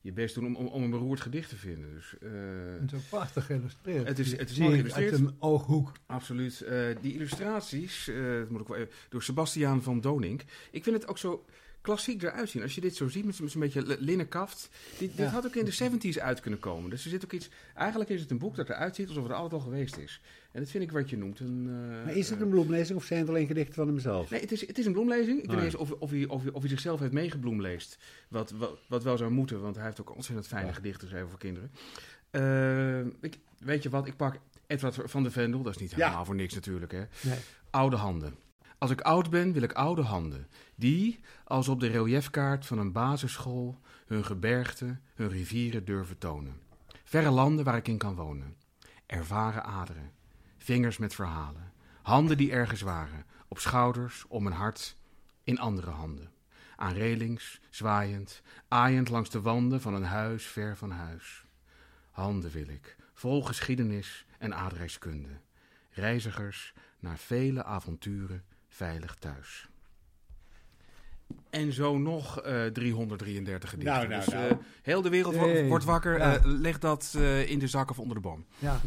Speaker 1: je best doen om, om, om een beroerd gedicht te vinden. Dus eh,
Speaker 4: En zo prachtig geïllustreerd.
Speaker 1: Het is- het is mooi geïllustreerd.
Speaker 4: Uit een ooghoek.
Speaker 1: absoluut. eh, die illustraties, eh, dat moet ik wel even- door Sebastiaan van Donink. Ik vind het ook zo klassiek eruit zien. Als je dit zo ziet, met zo'n beetje li- linnen kaft. Dit, dit
Speaker 2: Ja.
Speaker 1: had ook in de 70s uit kunnen komen. Dus er zit ook iets. Eigenlijk is het een boek dat eruit ziet alsof het altijd al geweest is. En dat vind ik wat je noemt een. eh,
Speaker 2: Maar is het
Speaker 1: eh,
Speaker 2: een bloemlezing of zijn het alleen gedichten van hemzelf?
Speaker 1: Nee, het is, het is een bloemlezing. Ik weet
Speaker 2: Ah,
Speaker 1: niet eens of, of, hij, of, hij, of hij zichzelf heeft meegebloemleest. Wat, wat, wat wel zou moeten, want hij heeft ook ontzettend fijne
Speaker 2: Ja.
Speaker 1: gedichten geschreven voor kinderen. Eh, ik, weet je wat, ik pak Edward van de Vendel. Dat is niet
Speaker 2: Ja.
Speaker 1: helemaal voor niks natuurlijk, hè.
Speaker 4: Nee.
Speaker 1: Oude handen. Als ik oud ben, wil ik oude handen. Die, als op de reliefkaart van een basisschool, hun gebergten, hun rivieren durven tonen. Verre landen waar ik in kan wonen. Ervaren aderen. Vingers met verhalen. Handen die ergens waren. Op schouders, om een hart, in andere handen. Aan relings, zwaaiend, aaiend langs de wanden van een huis ver van huis. Handen wil ik, vol geschiedenis en aardrijkskunde. Reizigers naar vele avonturen veilig thuis. En zo nog eh 333 gedichten.
Speaker 2: Nou, nou,
Speaker 1: dus
Speaker 2: nou.
Speaker 1: eh, heel de wereld
Speaker 4: Hey.
Speaker 1: wordt wakker.
Speaker 4: Ja.
Speaker 1: Eh, leg dat eh, in de zak of onder de boom.
Speaker 4: Ja.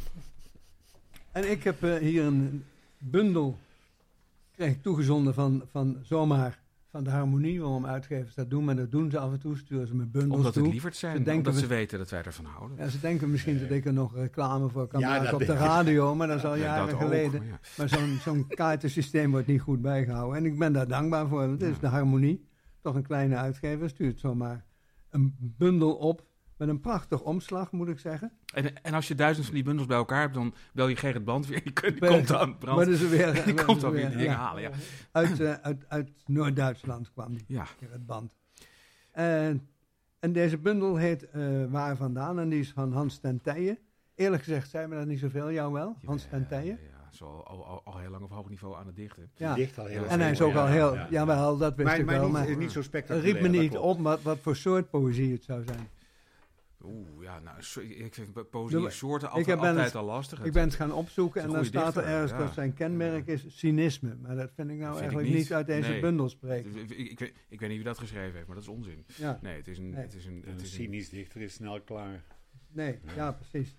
Speaker 4: En ik heb eh, hier een bundel kreeg ik toegezonden van, van zomaar van de harmonie, waarom uitgevers dat doen. Maar dat doen ze af en toe, sturen ze me bundels
Speaker 1: Omdat
Speaker 4: toe.
Speaker 1: het lieverd zijn.
Speaker 4: Ze denken
Speaker 1: omdat ze weten dat wij ervan houden.
Speaker 4: Ja, ze denken misschien dat ik er nog reclame voor kan
Speaker 2: Ja,
Speaker 4: maken op de radio, maar dat is al
Speaker 1: Ja,
Speaker 4: jaren
Speaker 1: ook,
Speaker 4: geleden.
Speaker 1: maar ja.
Speaker 4: Maar zo'n zo'n kaartensysteem wordt niet goed bijgehouden. En ik ben daar dankbaar voor. want Het is de harmonie. Toch een kleine uitgever stuurt zomaar een bundel op met een prachtig omslag, moet ik zeggen.
Speaker 1: En, en als je duizend van die bundels bij elkaar hebt, dan bel je Gerrit Band weer. Die, komt dan. Brand.
Speaker 4: Maar ze weer,
Speaker 1: die komt dan weer
Speaker 4: weer,
Speaker 1: die dingen
Speaker 4: ja.
Speaker 1: halen. Ja.
Speaker 4: Uit, eh, uit, uit Noord-Duitsland kwam die,
Speaker 1: ja.
Speaker 4: het band. En, en deze bundel heet eh, Waar Vandaan en die is van Hans ten Tijen. Eerlijk gezegd zei me dat niet zoveel, jou wel, Hans ten Tijen.
Speaker 1: Ja, zo al, al, al heel lang op hoog niveau aan het dichten.
Speaker 4: Ja.
Speaker 2: Dicht al heel
Speaker 1: Ja.
Speaker 4: En hij is ook
Speaker 2: ja,
Speaker 4: al heel,
Speaker 2: ja.
Speaker 4: jawel, dat wist
Speaker 2: Maar,
Speaker 4: ik
Speaker 2: maar
Speaker 4: wel.
Speaker 2: niet,
Speaker 4: Maar
Speaker 2: niet zo
Speaker 4: het
Speaker 2: spectaculair.
Speaker 4: riep me niet op wat, wat voor soort poëzie het zou zijn.
Speaker 1: Oeh, ja, nou, ik vind po- poëzie
Speaker 4: Doe-
Speaker 1: soorten
Speaker 4: ik
Speaker 1: altijd,
Speaker 4: ben
Speaker 1: altijd al lastig.
Speaker 4: Ik ben het gaan opzoeken
Speaker 1: Het
Speaker 4: en dan staat er
Speaker 1: dichter,
Speaker 4: ergens
Speaker 1: ja.
Speaker 4: dat zijn kenmerk is cynisme. Maar dat vind ik nou
Speaker 1: ik
Speaker 4: eigenlijk
Speaker 1: niet.
Speaker 4: niet uit deze
Speaker 1: Nee.
Speaker 4: bundel spreken.
Speaker 1: Ik, ik, ik, weet, ik weet niet wie dat geschreven heeft, maar dat is onzin.
Speaker 4: Ja,
Speaker 1: Nee, het is een...
Speaker 4: Nee.
Speaker 1: Het is een,
Speaker 2: Een
Speaker 1: het is een
Speaker 2: cynisch dichter is snel klaar.
Speaker 4: nee, ja, precies.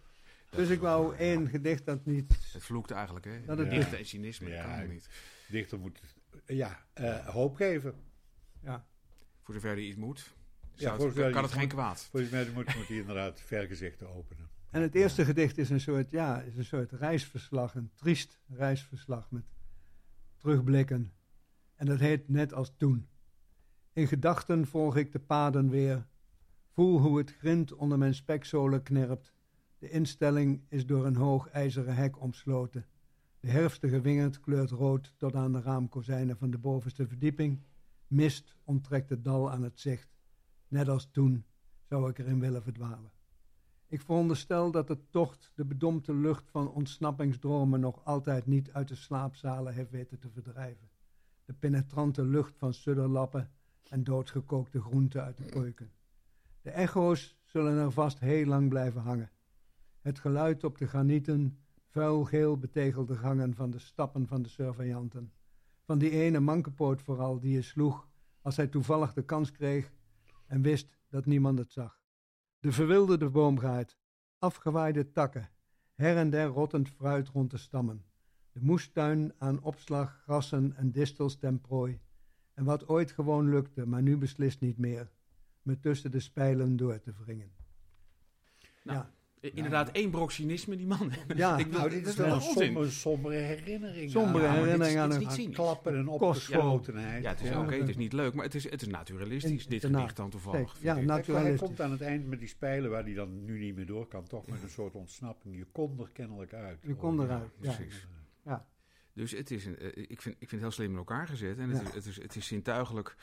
Speaker 1: dat
Speaker 4: Dus ik wou één gedicht dat niet...
Speaker 1: Het vloekt eigenlijk, hè?
Speaker 4: Dat
Speaker 2: het
Speaker 1: Dichten en cynisme,
Speaker 2: Ja.
Speaker 1: dat kan niet.
Speaker 2: Dichter moet ja, eh, hoop geven.
Speaker 4: Ja,
Speaker 1: Voor zover hij iets moet,
Speaker 2: Ja,
Speaker 1: zou
Speaker 2: voor
Speaker 1: het-
Speaker 2: zover
Speaker 1: kan het geen kwaad.
Speaker 2: Volgens mij moet, moet hij inderdaad vergezichten openen.
Speaker 4: En het eerste gedicht is een soort, ja, is een soort reisverslag, een triest reisverslag met terugblikken. En dat heet net als toen. In gedachten volg ik de paden weer, voel hoe het grind onder mijn spekzolen knerpt. De instelling is door een hoog ijzeren hek omsloten. De herfstige wingerd kleurt rood tot aan de raamkozijnen van de bovenste verdieping. Mist onttrekt het dal aan het zicht. Net als toen zou ik erin willen verdwalen. Ik veronderstel dat de tocht de bedompte lucht van ontsnappingsdromen nog altijd niet uit de slaapzalen heeft weten te verdrijven. De penetrante lucht van sudderlappen en doodgekookte groenten uit de keuken. De echo's zullen er vast heel lang blijven hangen. Het geluid op de granieten, vuilgeel betegelde gangen van de stappen van de surveillanten. Van die ene mankepoot vooral die je sloeg als hij toevallig de kans kreeg en wist dat niemand het zag. De verwilderde boomgaard, afgewaaide takken, her en der rottend fruit rond de stammen. De moestuin aan opslag, grassen en distels ten prooi. En wat ooit gewoon lukte, maar nu beslist niet meer, me tussen de spijlen door te wringen.
Speaker 1: Nou,
Speaker 4: ja,
Speaker 1: Inderdaad, één brok cynisme, die man.
Speaker 4: Ja,
Speaker 1: ik
Speaker 2: Nou, dit is wel een
Speaker 1: onzin.
Speaker 2: somber, sombere herinnering.
Speaker 4: Sombere
Speaker 2: aan-
Speaker 4: herinnering aan een-
Speaker 2: aan klappen en opgeslotenheid.
Speaker 1: Ja, het is
Speaker 4: Ja.
Speaker 1: oké, het is niet leuk, maar het is, het is naturalistisch,
Speaker 4: In-
Speaker 1: dit
Speaker 4: daarna.
Speaker 1: gedicht dan toevallig.
Speaker 4: Kijk, ja, nou-
Speaker 2: Kijk, hij
Speaker 4: Naturalistisch.
Speaker 2: komt aan het eind met die spijlen waar hij dan nu niet meer door kan, toch met een soort ontsnapping. Je kon er kennelijk uit.
Speaker 4: Je kon eruit, ja.
Speaker 1: precies.
Speaker 4: Ja.
Speaker 1: Dus het is een, eh, ik, vind, ik vind het heel slim in elkaar gezet en het,
Speaker 4: Ja.
Speaker 1: is, het, is, het is zintuigelijk.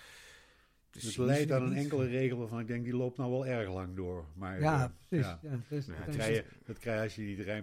Speaker 2: Het
Speaker 1: cynisch
Speaker 2: leidt aan een enkele regel waarvan ik denk, die loopt nou wel erg lang door. Maar,
Speaker 4: Ja, precies.
Speaker 2: ja.
Speaker 4: Ja, het is-
Speaker 1: Ja,
Speaker 4: het
Speaker 1: het
Speaker 4: is-
Speaker 2: Krijg je, dat krijg je als je niet. Hè.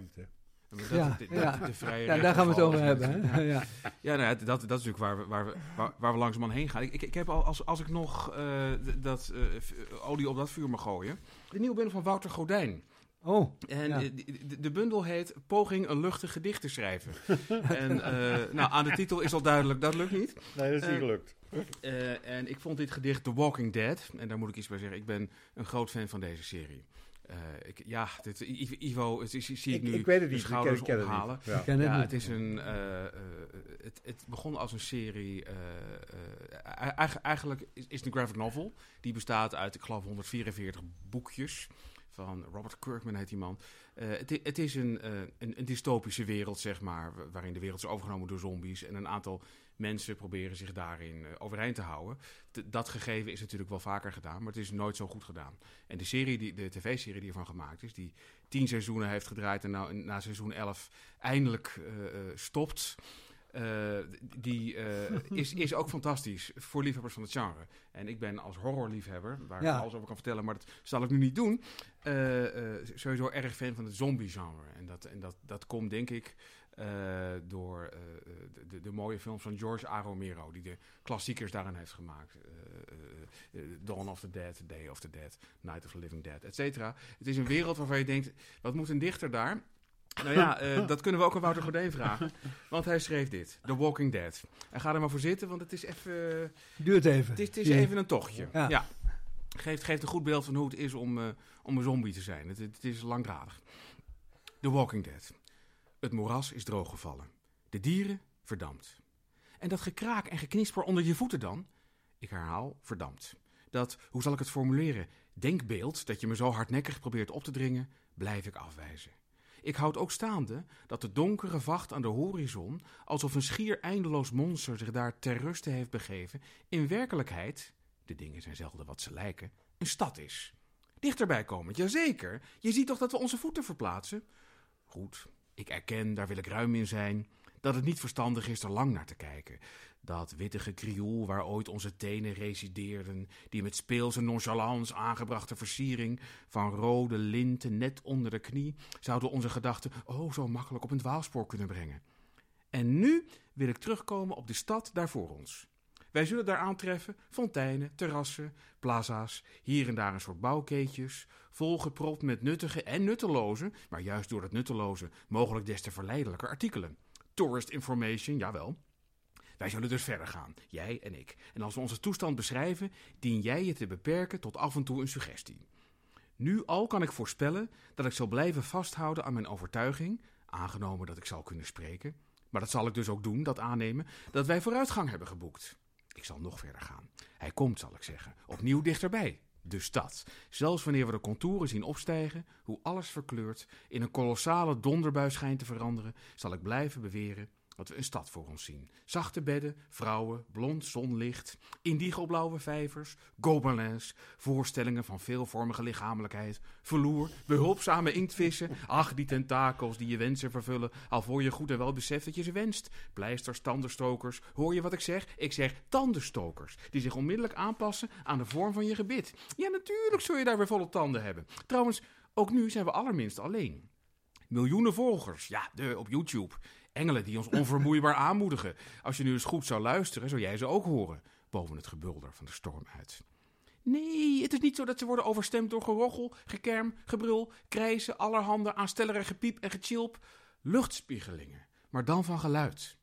Speaker 1: Maar dat-
Speaker 4: Ja,
Speaker 1: de, de-
Speaker 4: ja.
Speaker 1: de vrije
Speaker 4: ja, daar gaan we het over hebben. Hè? Ja.
Speaker 1: Ja, nou, ja, dat, dat is natuurlijk waar we, waar we, waar, waar we langzamerhand heen gaan. Ik, ik, ik heb al, als, als ik nog eh, dat, eh, olie op dat vuur mag gooien. De nieuwe bundel van Wouter Godijn.
Speaker 4: Oh,
Speaker 1: En
Speaker 4: Ja.
Speaker 1: de, de bundel heet Poging een luchtig gedicht te schrijven. en eh, nou, aan de titel is al duidelijk, dat lukt niet.
Speaker 2: Nee, dat is niet
Speaker 1: Eh,
Speaker 2: gelukt.
Speaker 1: Eh, en ik vond dit gedicht The Walking Dead. En daar moet ik iets bij zeggen. Ik ben een groot fan van deze serie. Eh, ik, ja, dit, Ivo, het is, zie ik,
Speaker 2: Ik,
Speaker 1: nu
Speaker 2: ik weet het
Speaker 1: de
Speaker 2: niet, ik ken,
Speaker 1: schouders
Speaker 2: ik ken het
Speaker 1: ophalen.
Speaker 2: niet. Ja.
Speaker 4: ik ken het
Speaker 1: Ja,
Speaker 4: niet.
Speaker 1: het is een. eh, eh, het, het begon als een serie. eigen- eigenlijk is, is het een graphic novel. Die bestaat uit, ik geloof, 144 boekjes. Van Robert Kirkman heet die man. Eh, het, het is een, eh, een, een dystopische wereld, zeg maar, wa- waarin de wereld is overgenomen door zombies. En een aantal mensen proberen zich daarin eh, overeind te houden. Dat gegeven is natuurlijk wel vaker gedaan, maar het is nooit zo goed gedaan. En de serie, die, de tv-serie die ervan gemaakt is, die tien seizoenen heeft gedraaid en nou, na seizoen 11 eindelijk stopt. Eh, die eh, is, is ook fantastisch voor liefhebbers van het genre. En ik ben als horrorliefhebber, waar
Speaker 4: Ja.
Speaker 1: ik alles over kan vertellen, maar dat zal ik nu niet doen. eh, sowieso erg fan van het zombie-genre. En dat, en dat, dat komt denk ik door de, de, mooie films van George A. Romero, die de klassiekers daarin heeft gemaakt. Dawn of the Dead, Day of the Dead, Night of the Living Dead, et cetera. Het is een wereld waarvan je denkt, wat moet een dichter daar? Nou ja, eh, dat kunnen we ook aan Wouter Gordijn vragen. Want hij schreef dit, The Walking Dead. En ga er maar voor zitten, want het is even...
Speaker 4: Duurt even.
Speaker 1: Het is, het is even een tochtje.
Speaker 4: Ja.
Speaker 1: Ja. Geeft, geeft een goed beeld van hoe het is om, eh, om een zombie te zijn. Het, het is langdradig. The Walking Dead. Het moeras is drooggevallen. De dieren verdampt. En dat gekraak en geknisper onder je voeten dan? Ik herhaal, verdampt. Dat, hoe zal ik het formuleren, denkbeeld dat je me zo hardnekkig probeert op te dringen, blijf ik afwijzen. Ik houd ook staande dat de donkere vacht aan de horizon, alsof een schier eindeloos monster zich daar ter ruste heeft begeven, in werkelijkheid, de dingen zijn zelden wat ze lijken, een stad is. Dichterbij komend, jazeker. Je ziet toch dat we onze voeten verplaatsen? Goed, ik erken, daar wil ik ruim in zijn, dat het niet verstandig is er lang naar te kijken. Dat wittige krioel waar ooit onze tenen resideerden, die met speelse nonchalance aangebrachte versiering van rode linten net onder de knie, zouden onze gedachten oh zo makkelijk op een dwaalspoor kunnen brengen. En nu wil ik terugkomen op de stad daar voor ons. Wij zullen daar aantreffen fonteinen, terrassen, plaza's, hier en daar een soort bouwkeetjes, volgepropt met nuttige en nutteloze, maar juist door het nutteloze mogelijk des te verleidelijker artikelen. Tourist information, jawel. Wij zullen dus verder gaan, jij en ik. En als we onze toestand beschrijven, dien jij je te beperken tot af en toe een suggestie. Nu al kan ik voorspellen dat ik zal blijven vasthouden aan mijn overtuiging, aangenomen dat ik zal kunnen spreken, maar dat zal ik dus ook doen, dat aannemen, dat wij vooruitgang hebben geboekt. Ik zal nog verder gaan. Hij komt, zal ik zeggen, opnieuw dichterbij. De stad. Zelfs wanneer we de contouren zien opstijgen, hoe alles verkleurt, in een kolossale donderbui schijnt te veranderen, zal ik blijven beweren dat we een stad voor ons zien. Zachte bedden, vrouwen, blond zonlicht, indigoblauwe vijvers, gobelins, voorstellingen van veelvormige lichamelijkheid, verloer, behulpzame inktvissen, ach, die tentakels die je wensen vervullen, al voor je goed en wel beseft dat je ze wenst. Pleisters, tandenstokers, hoor je wat ik zeg? Ik zeg tandenstokers, die zich onmiddellijk aanpassen aan de vorm van je gebit. Ja, natuurlijk zul je daar weer volle tanden hebben. Trouwens, ook nu zijn we allerminst alleen. Miljoenen volgers, ja, de, op YouTube. Engelen die ons onvermoeibaar aanmoedigen. Als je nu eens goed zou luisteren, zou jij ze ook horen. Boven het gebulder van de storm uit. Nee, het is niet zo dat ze worden overstemd door gerochel, gekerm, gebrul, krijzen, allerhande aanstellerige gepiep en gechilp. Luchtspiegelingen, maar dan van geluid.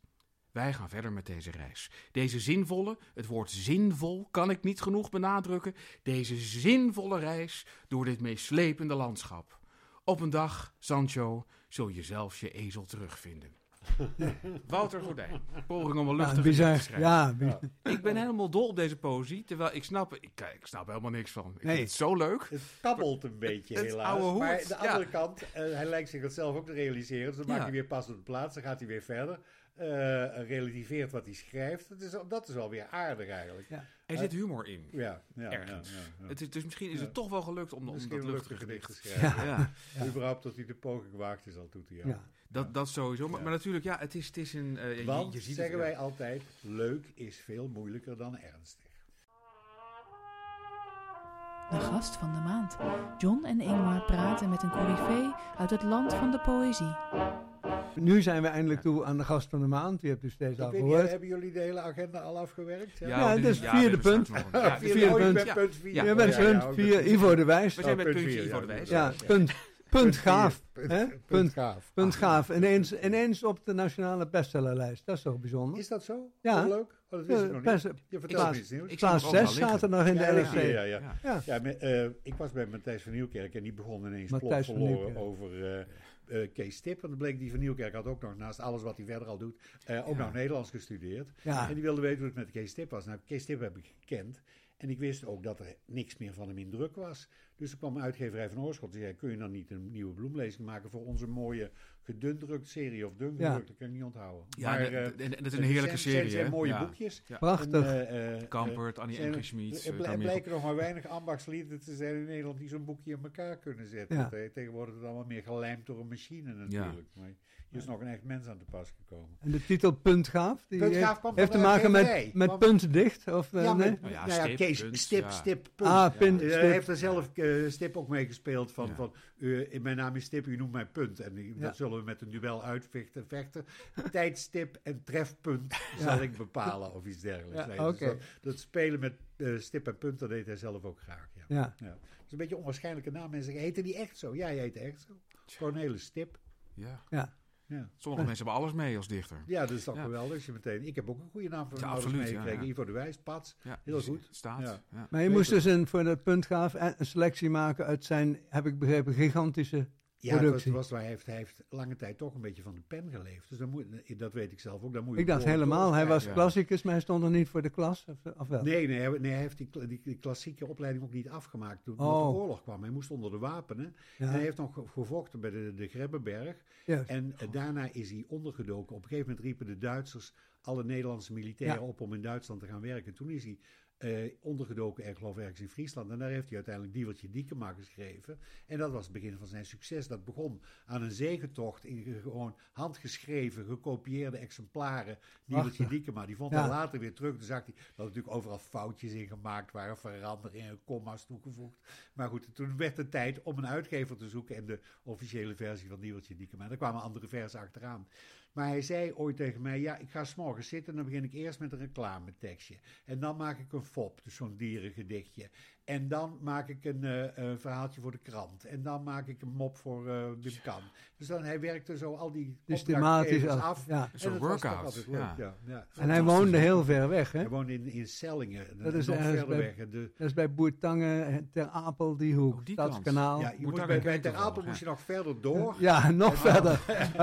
Speaker 1: Wij gaan verder met deze reis. Deze zinvolle, het woord zinvol kan ik niet genoeg benadrukken. Deze zinvolle reis door dit meeslepende landschap. Op een dag, Sancho, zul je zelfs je ezel terugvinden. Wouter Gordijn, poging om een luchtige te schrijven.
Speaker 4: Ja, bizar.
Speaker 1: Ik ben helemaal dol op deze poëzie, terwijl ik snap, ik, ik snap helemaal niks van. Ik
Speaker 4: Nee.
Speaker 1: vind het zo leuk.
Speaker 2: Het kabbelt een beetje
Speaker 1: Het
Speaker 2: helaas.
Speaker 1: oude hoed,
Speaker 2: maar aan de
Speaker 1: ja.
Speaker 2: andere kant, eh, hij lijkt zich dat zelf ook te realiseren. Dus dan
Speaker 1: Ja.
Speaker 2: maakt hij weer pas op de plaats, dan gaat hij weer verder. eh, relativeert wat hij schrijft. Dat is, dat is wel weer aardig eigenlijk.
Speaker 4: Ja.
Speaker 1: Er zit humor in.
Speaker 2: Ja, ja,
Speaker 1: Ergens.
Speaker 2: ja, ja, ja.
Speaker 1: Het is, dus misschien is
Speaker 2: Ja.
Speaker 1: het toch wel gelukt om, om dat
Speaker 2: een
Speaker 1: luchtige
Speaker 2: luchtige
Speaker 1: gedicht
Speaker 2: te schrijven.
Speaker 1: Ja,
Speaker 4: Ja.
Speaker 2: Überhaupt dat hij de poging waagt is al doet hij al.
Speaker 4: Ja.
Speaker 1: dat, dat sowieso. Maar,
Speaker 2: Ja.
Speaker 1: maar natuurlijk, ja, het is, het is een... eh, je-
Speaker 2: Want,
Speaker 1: je, ziet
Speaker 2: zeggen
Speaker 1: het, ja.
Speaker 2: wij altijd, leuk is veel moeilijker dan ernstig.
Speaker 3: De gast van de maand. John en Ingmar praten met een coryfee uit het land van de poëzie.
Speaker 4: Nu zijn we eindelijk toe aan de gast van de maand. U hebt u steeds
Speaker 2: Ik
Speaker 4: al
Speaker 2: weet niet,
Speaker 4: gehoord.
Speaker 2: hebben jullie de hele agenda al afgewerkt?
Speaker 1: Ja,
Speaker 4: Ja,
Speaker 1: dit
Speaker 4: dat is
Speaker 1: ja,
Speaker 4: vierde punt. vierde
Speaker 2: oh, je
Speaker 4: punt.
Speaker 2: punt vier.
Speaker 1: Ja,
Speaker 4: Je bent
Speaker 2: Oh,
Speaker 4: punt vier, Ivo de Wijs.
Speaker 1: We zijn
Speaker 2: Oh,
Speaker 1: bij
Speaker 2: punt
Speaker 1: puntje
Speaker 2: vier,
Speaker 1: Ivo de Wijs.
Speaker 4: Ja, punt, punt gaaf.
Speaker 2: Punt,
Speaker 4: hè?
Speaker 2: punt
Speaker 4: Punt,
Speaker 2: gaaf.
Speaker 4: punt gaaf. Ineens, ineens op de nationale bestsellerlijst. Dat is toch bijzonder?
Speaker 2: Is dat zo?
Speaker 4: Ja.
Speaker 2: Oh, leuk. Oh, dat wist ik nog
Speaker 4: best-
Speaker 2: niet. Je vertelt me iets nieuws.
Speaker 4: Plaats
Speaker 1: hem ook wel
Speaker 4: 6
Speaker 1: liggen.
Speaker 4: staat er nog in de
Speaker 2: Ja, ja,
Speaker 4: LFC.
Speaker 2: ja, ja, ja.
Speaker 1: Ja.
Speaker 4: Ja.
Speaker 2: Ja, met, eh, ik was bij Matthijs van Nieuwkerk en die begon ineens plot
Speaker 4: Matthijs van
Speaker 2: verloren over eh, eh, Kees Tip. Dan bleek die van Nieuwkerk had ook nog, naast alles wat hij verder al doet, eh, ook
Speaker 1: Ja.
Speaker 2: nog Nederlands gestudeerd.
Speaker 4: Ja.
Speaker 2: En die wilde weten hoe het met Kees Tip was. Nou, Kees Tip heb ik gekend. En ik wist ook dat er niks meer van hem in druk was. Dus er kwam uitgeverij van Oorschot. Die zei, kun je dan niet een nieuwe bloemlezing maken voor onze mooie gedundrukt serie of dun
Speaker 4: Ja.
Speaker 2: Dat kan ik niet onthouden.
Speaker 1: Ja,
Speaker 2: Maar,
Speaker 1: en-
Speaker 2: eh,
Speaker 1: en- en dat is
Speaker 2: het
Speaker 1: een heerlijke
Speaker 2: zijn-
Speaker 1: serie,
Speaker 2: zijn, zijn mooie
Speaker 1: Ja.
Speaker 2: boekjes.
Speaker 1: Ja.
Speaker 4: Prachtig.
Speaker 2: En, eh, eh,
Speaker 1: Kampert, Annie Engelschmidt,
Speaker 2: Er bl- blijken nog maar weinig ambachtslieden te zijn in Nederland die zo'n boekje in elkaar kunnen zetten. Tegenwoordig is het allemaal meer gelijmd door een machine natuurlijk. Maar is nog een echt mens aan te pas gekomen.
Speaker 4: En de titel Puntgaaf, die
Speaker 2: Puntgaaf
Speaker 4: heeft, te maken met,
Speaker 2: uitgeverij.
Speaker 4: met
Speaker 2: Kwam-
Speaker 4: punt dicht? Of, eh,
Speaker 2: ja,
Speaker 4: nee?
Speaker 2: met,
Speaker 1: Nou ja,
Speaker 2: nou ja,
Speaker 1: stip,
Speaker 2: Kees,
Speaker 1: punt,
Speaker 2: stip,
Speaker 1: ja.
Speaker 2: stip, punt.
Speaker 4: Ah, punt,
Speaker 2: Eh,
Speaker 4: stip.
Speaker 2: Hij heeft er zelf eh, Stip ook mee gespeeld. Van,
Speaker 1: Ja.
Speaker 2: van, eh, mijn naam is Stip, u noemt mij punt. En dat zullen we met een duel uitvechten. Vechten. Tijdstip en trefpunt
Speaker 4: Ja.
Speaker 2: zal ik bepalen of iets dergelijks. Dus dat, dat spelen met eh, stip en punt, dat deed hij zelf ook graag. Ja.
Speaker 4: Ja.
Speaker 2: Ja. Dat is een beetje een onwaarschijnlijke naam. Mensen zeggen, heette die echt zo? Ja, hij heette echt zo. Cornelis Stip.
Speaker 1: Ja.
Speaker 4: Ja.
Speaker 2: Ja.
Speaker 1: Sommige mensen hebben alles mee als dichter.
Speaker 2: ja, dat is toch
Speaker 1: Ja.
Speaker 2: geweldig. Als je meteen, ik heb ook een goede naam voor
Speaker 1: Ja, absoluut,
Speaker 2: meegekregen.
Speaker 1: ja.
Speaker 2: Ivo de Wijs, Pats.
Speaker 1: Ja,
Speaker 2: Heel goed.
Speaker 1: Staat.
Speaker 2: Ja.
Speaker 1: Ja.
Speaker 4: Maar je
Speaker 2: Weet
Speaker 4: moest
Speaker 2: het.
Speaker 4: dus een, voor dat puntgaaf een een selectie maken uit zijn, heb ik begrepen, gigantische
Speaker 2: Ja, het was,
Speaker 4: productie.
Speaker 2: was, hij, heeft, hij heeft lange tijd toch een beetje van de pen geleefd. Dus dan moet, dat weet ik zelf ook. Dan moet je
Speaker 4: Ik dacht helemaal, hij was klassicus, maar hij stond er niet voor de klas, of, of wel?
Speaker 2: Nee, nee, hij, nee, hij heeft die, die, die klassieke opleiding ook niet afgemaakt toen
Speaker 4: Oh.
Speaker 2: de oorlog kwam. Hij moest onder de wapenen.
Speaker 4: Ja.
Speaker 2: En hij heeft nog ge- gevochten bij de, de Grebbeberg. En eh, daarna is hij ondergedoken. Op een gegeven moment riepen de Duitsers alle Nederlandse militairen
Speaker 4: Ja.
Speaker 2: op om in Duitsland te gaan werken. Toen is hij eh, ondergedoken, er geloof ergens in Friesland. En daar heeft hij uiteindelijk Diewertje Diekema geschreven. En dat was het begin van zijn succes. Dat begon aan een zegentocht in ge- gewoon handgeschreven, gekopieerde exemplaren. Diewertje. Diekema, die vond
Speaker 4: Ja.
Speaker 2: hij later weer terug. Toen zag hij dat er natuurlijk overal foutjes in gemaakt waren, veranderingen, comma's toegevoegd. Maar goed, toen werd het tijd om een uitgever te zoeken en de officiële versie van Diewertje Diekema. En daar kwamen andere versen achteraan. Maar hij zei ooit tegen mij, ja, ik ga s'morgens zitten en dan begin ik eerst met een reclametekstje. En dan maak ik een fop, dus zo'n dierengedichtje. En dan maak ik een, eh, een verhaaltje voor de krant. En dan maak ik een mop voor eh Wim Kan. Dus dan, hij werkte zo al die
Speaker 4: Systematisch
Speaker 2: opdrachtgevers
Speaker 4: af,
Speaker 2: af.
Speaker 4: ja.
Speaker 2: En
Speaker 1: Zo'n workout, ja.
Speaker 2: ja. ja.
Speaker 4: En hij woonde heel ver weg, hè?
Speaker 2: Hij woonde in, in Sellingen,
Speaker 4: Dat is
Speaker 2: nog verder
Speaker 4: bij-
Speaker 2: weg. De,
Speaker 4: Dat is bij Boertangen, Ter Apel, die hoek,
Speaker 1: Ook die.
Speaker 4: Stadskanaal.
Speaker 2: ja,
Speaker 4: Ja,
Speaker 2: je
Speaker 1: Moet
Speaker 2: bij, Ter Apel
Speaker 1: ja.
Speaker 2: moest je nog verder door.
Speaker 4: nog verder.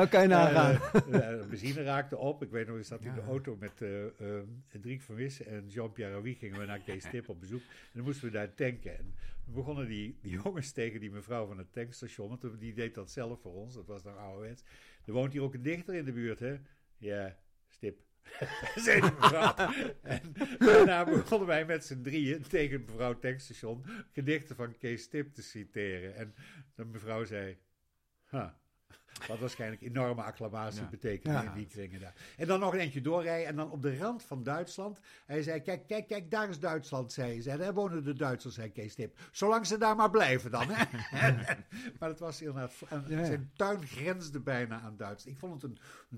Speaker 4: Kan je nagaan.
Speaker 2: Eh, eh, de benzine raakte op. Ik weet nog, ik zat in de
Speaker 1: Ja.
Speaker 2: auto met eh eh, Driek van Wissen en Jean-Pierre Raoui gingen we naar Kees Tip op bezoek. En dan moesten we daar En we begonnen die, die jongens tegen die mevrouw van het tankstation, want die deed dat zelf voor ons. Dat was nog ouderwets. Er woont hier ook een dichter in de buurt, hè? Ja, Stip. de mevrouw. En daarna begonnen wij met z'n drieën tegen mevrouw tankstation gedichten van Kees Tip te citeren. En de mevrouw zei... Ha, wat waarschijnlijk enorme acclamatie
Speaker 1: Ja.
Speaker 2: betekende
Speaker 4: Ja.
Speaker 2: in die kringen daar. En dan nog een eentje doorrijden en dan op de rand van Duitsland. Hij zei, kijk, kijk, kijk, daar is Duitsland, zei hij. Zei, Daar wonen de Duitsers, zei Kees Tip. Zolang ze daar maar blijven dan. Hè? maar het was inderdaad, zijn tuin grensde bijna aan Duitsland. Ik vond het een,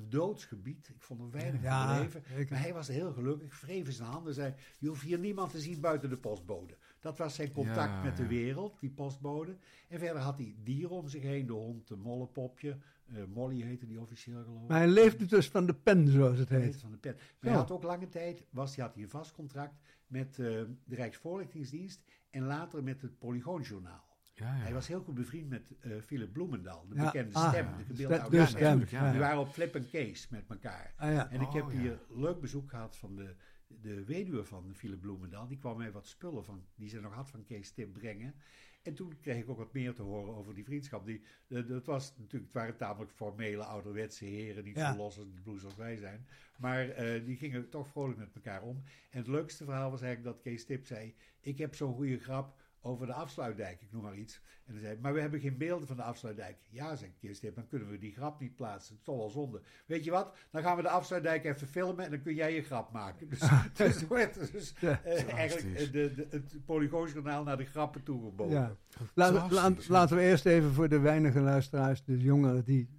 Speaker 2: doodsgebied. Ik vond er weinig
Speaker 4: Ja,
Speaker 2: van leven. Maar hij was heel gelukkig, wreef in zijn handen. Zei, je hoeft hier niemand te zien buiten de postbode. Dat was zijn contact
Speaker 1: Ja,
Speaker 2: met de wereld, die postbode. En verder had hij dieren om zich heen. De hond, de mollepopje. Eh, Molly heette die officieel geloof ik.
Speaker 4: Maar hij leefde dus van de pen, zoals het
Speaker 2: Heet van de pen. Maar hij had ook lange tijd, was, hij had hij een vast contract met eh, de Rijksvoorlichtingsdienst en later met het Polygoonjournaal.
Speaker 1: Ja, ja.
Speaker 2: Hij was heel goed bevriend met eh, Philip Bloemendaal, de
Speaker 4: Ja,
Speaker 2: bekende
Speaker 4: ah,
Speaker 2: stem,
Speaker 4: ja.
Speaker 2: de gebeelde
Speaker 4: Stem-
Speaker 2: oude
Speaker 4: de
Speaker 2: stem.
Speaker 4: stem,
Speaker 1: ja,
Speaker 4: ja.
Speaker 2: Die waren op Flip en Kees met elkaar.
Speaker 4: Ah, ja.
Speaker 2: En ik heb
Speaker 1: Oh, ja.
Speaker 2: hier leuk bezoek gehad van de, de weduwe van Philip Bloemendaal. Die kwam mij wat spullen van, die ze nog had van Kees Tip brengen. En toen kreeg ik ook wat meer te horen over die vriendschap. Die, het, was natuurlijk, het waren tamelijk formele, ouderwetse heren. Niet
Speaker 4: Ja.
Speaker 2: zo los als de blues als wij zijn. Maar eh, die gingen toch vrolijk met elkaar om. En het leukste verhaal was eigenlijk dat Kees Tip zei... Ik heb zo'n goede grap over de afsluitdijk, ik noem maar iets. En hij zei, maar we hebben geen beelden van de afsluitdijk. Ja, zei Kees Tip, dan kunnen we die grap niet plaatsen. Het is toch wel zonde. Weet je wat, dan gaan we de afsluitdijk even filmen en dan kun jij je grap maken. Dus, dus, er werd dus
Speaker 4: Ja.
Speaker 2: eh, eigenlijk eh, de, de, het Polygoonsjournaal naar de grappen toegebogen.
Speaker 4: Ja. Laat-
Speaker 1: ja.
Speaker 4: laten we eerst even voor de weinige luisteraars, de jongeren die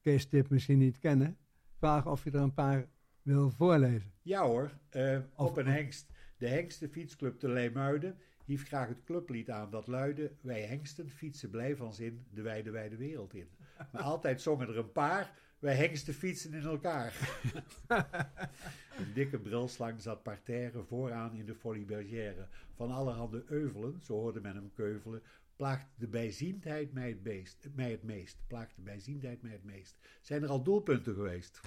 Speaker 4: Kees Tip misschien niet kennen, vragen of je er een paar wil voorlezen.
Speaker 2: Ja hoor, eh,
Speaker 4: Of-
Speaker 2: op een hengst. De Hengsten Fietsclub te Leemuiden hief graag het clublied aan dat luidde... Wij hengsten fietsen blij van zin de wijde wijde wereld in. Maar altijd zongen er een paar... Wij hengsten fietsen in elkaar. een dikke brilslang zat parterre vooraan in de folie bergère. Van allerhande euvelen, zo hoorde men hem keuvelen... Plaagt de bijziendheid mij het, beest, mij het meest. Plaagt de bijziendheid mij het meest. Zijn er al doelpunten geweest?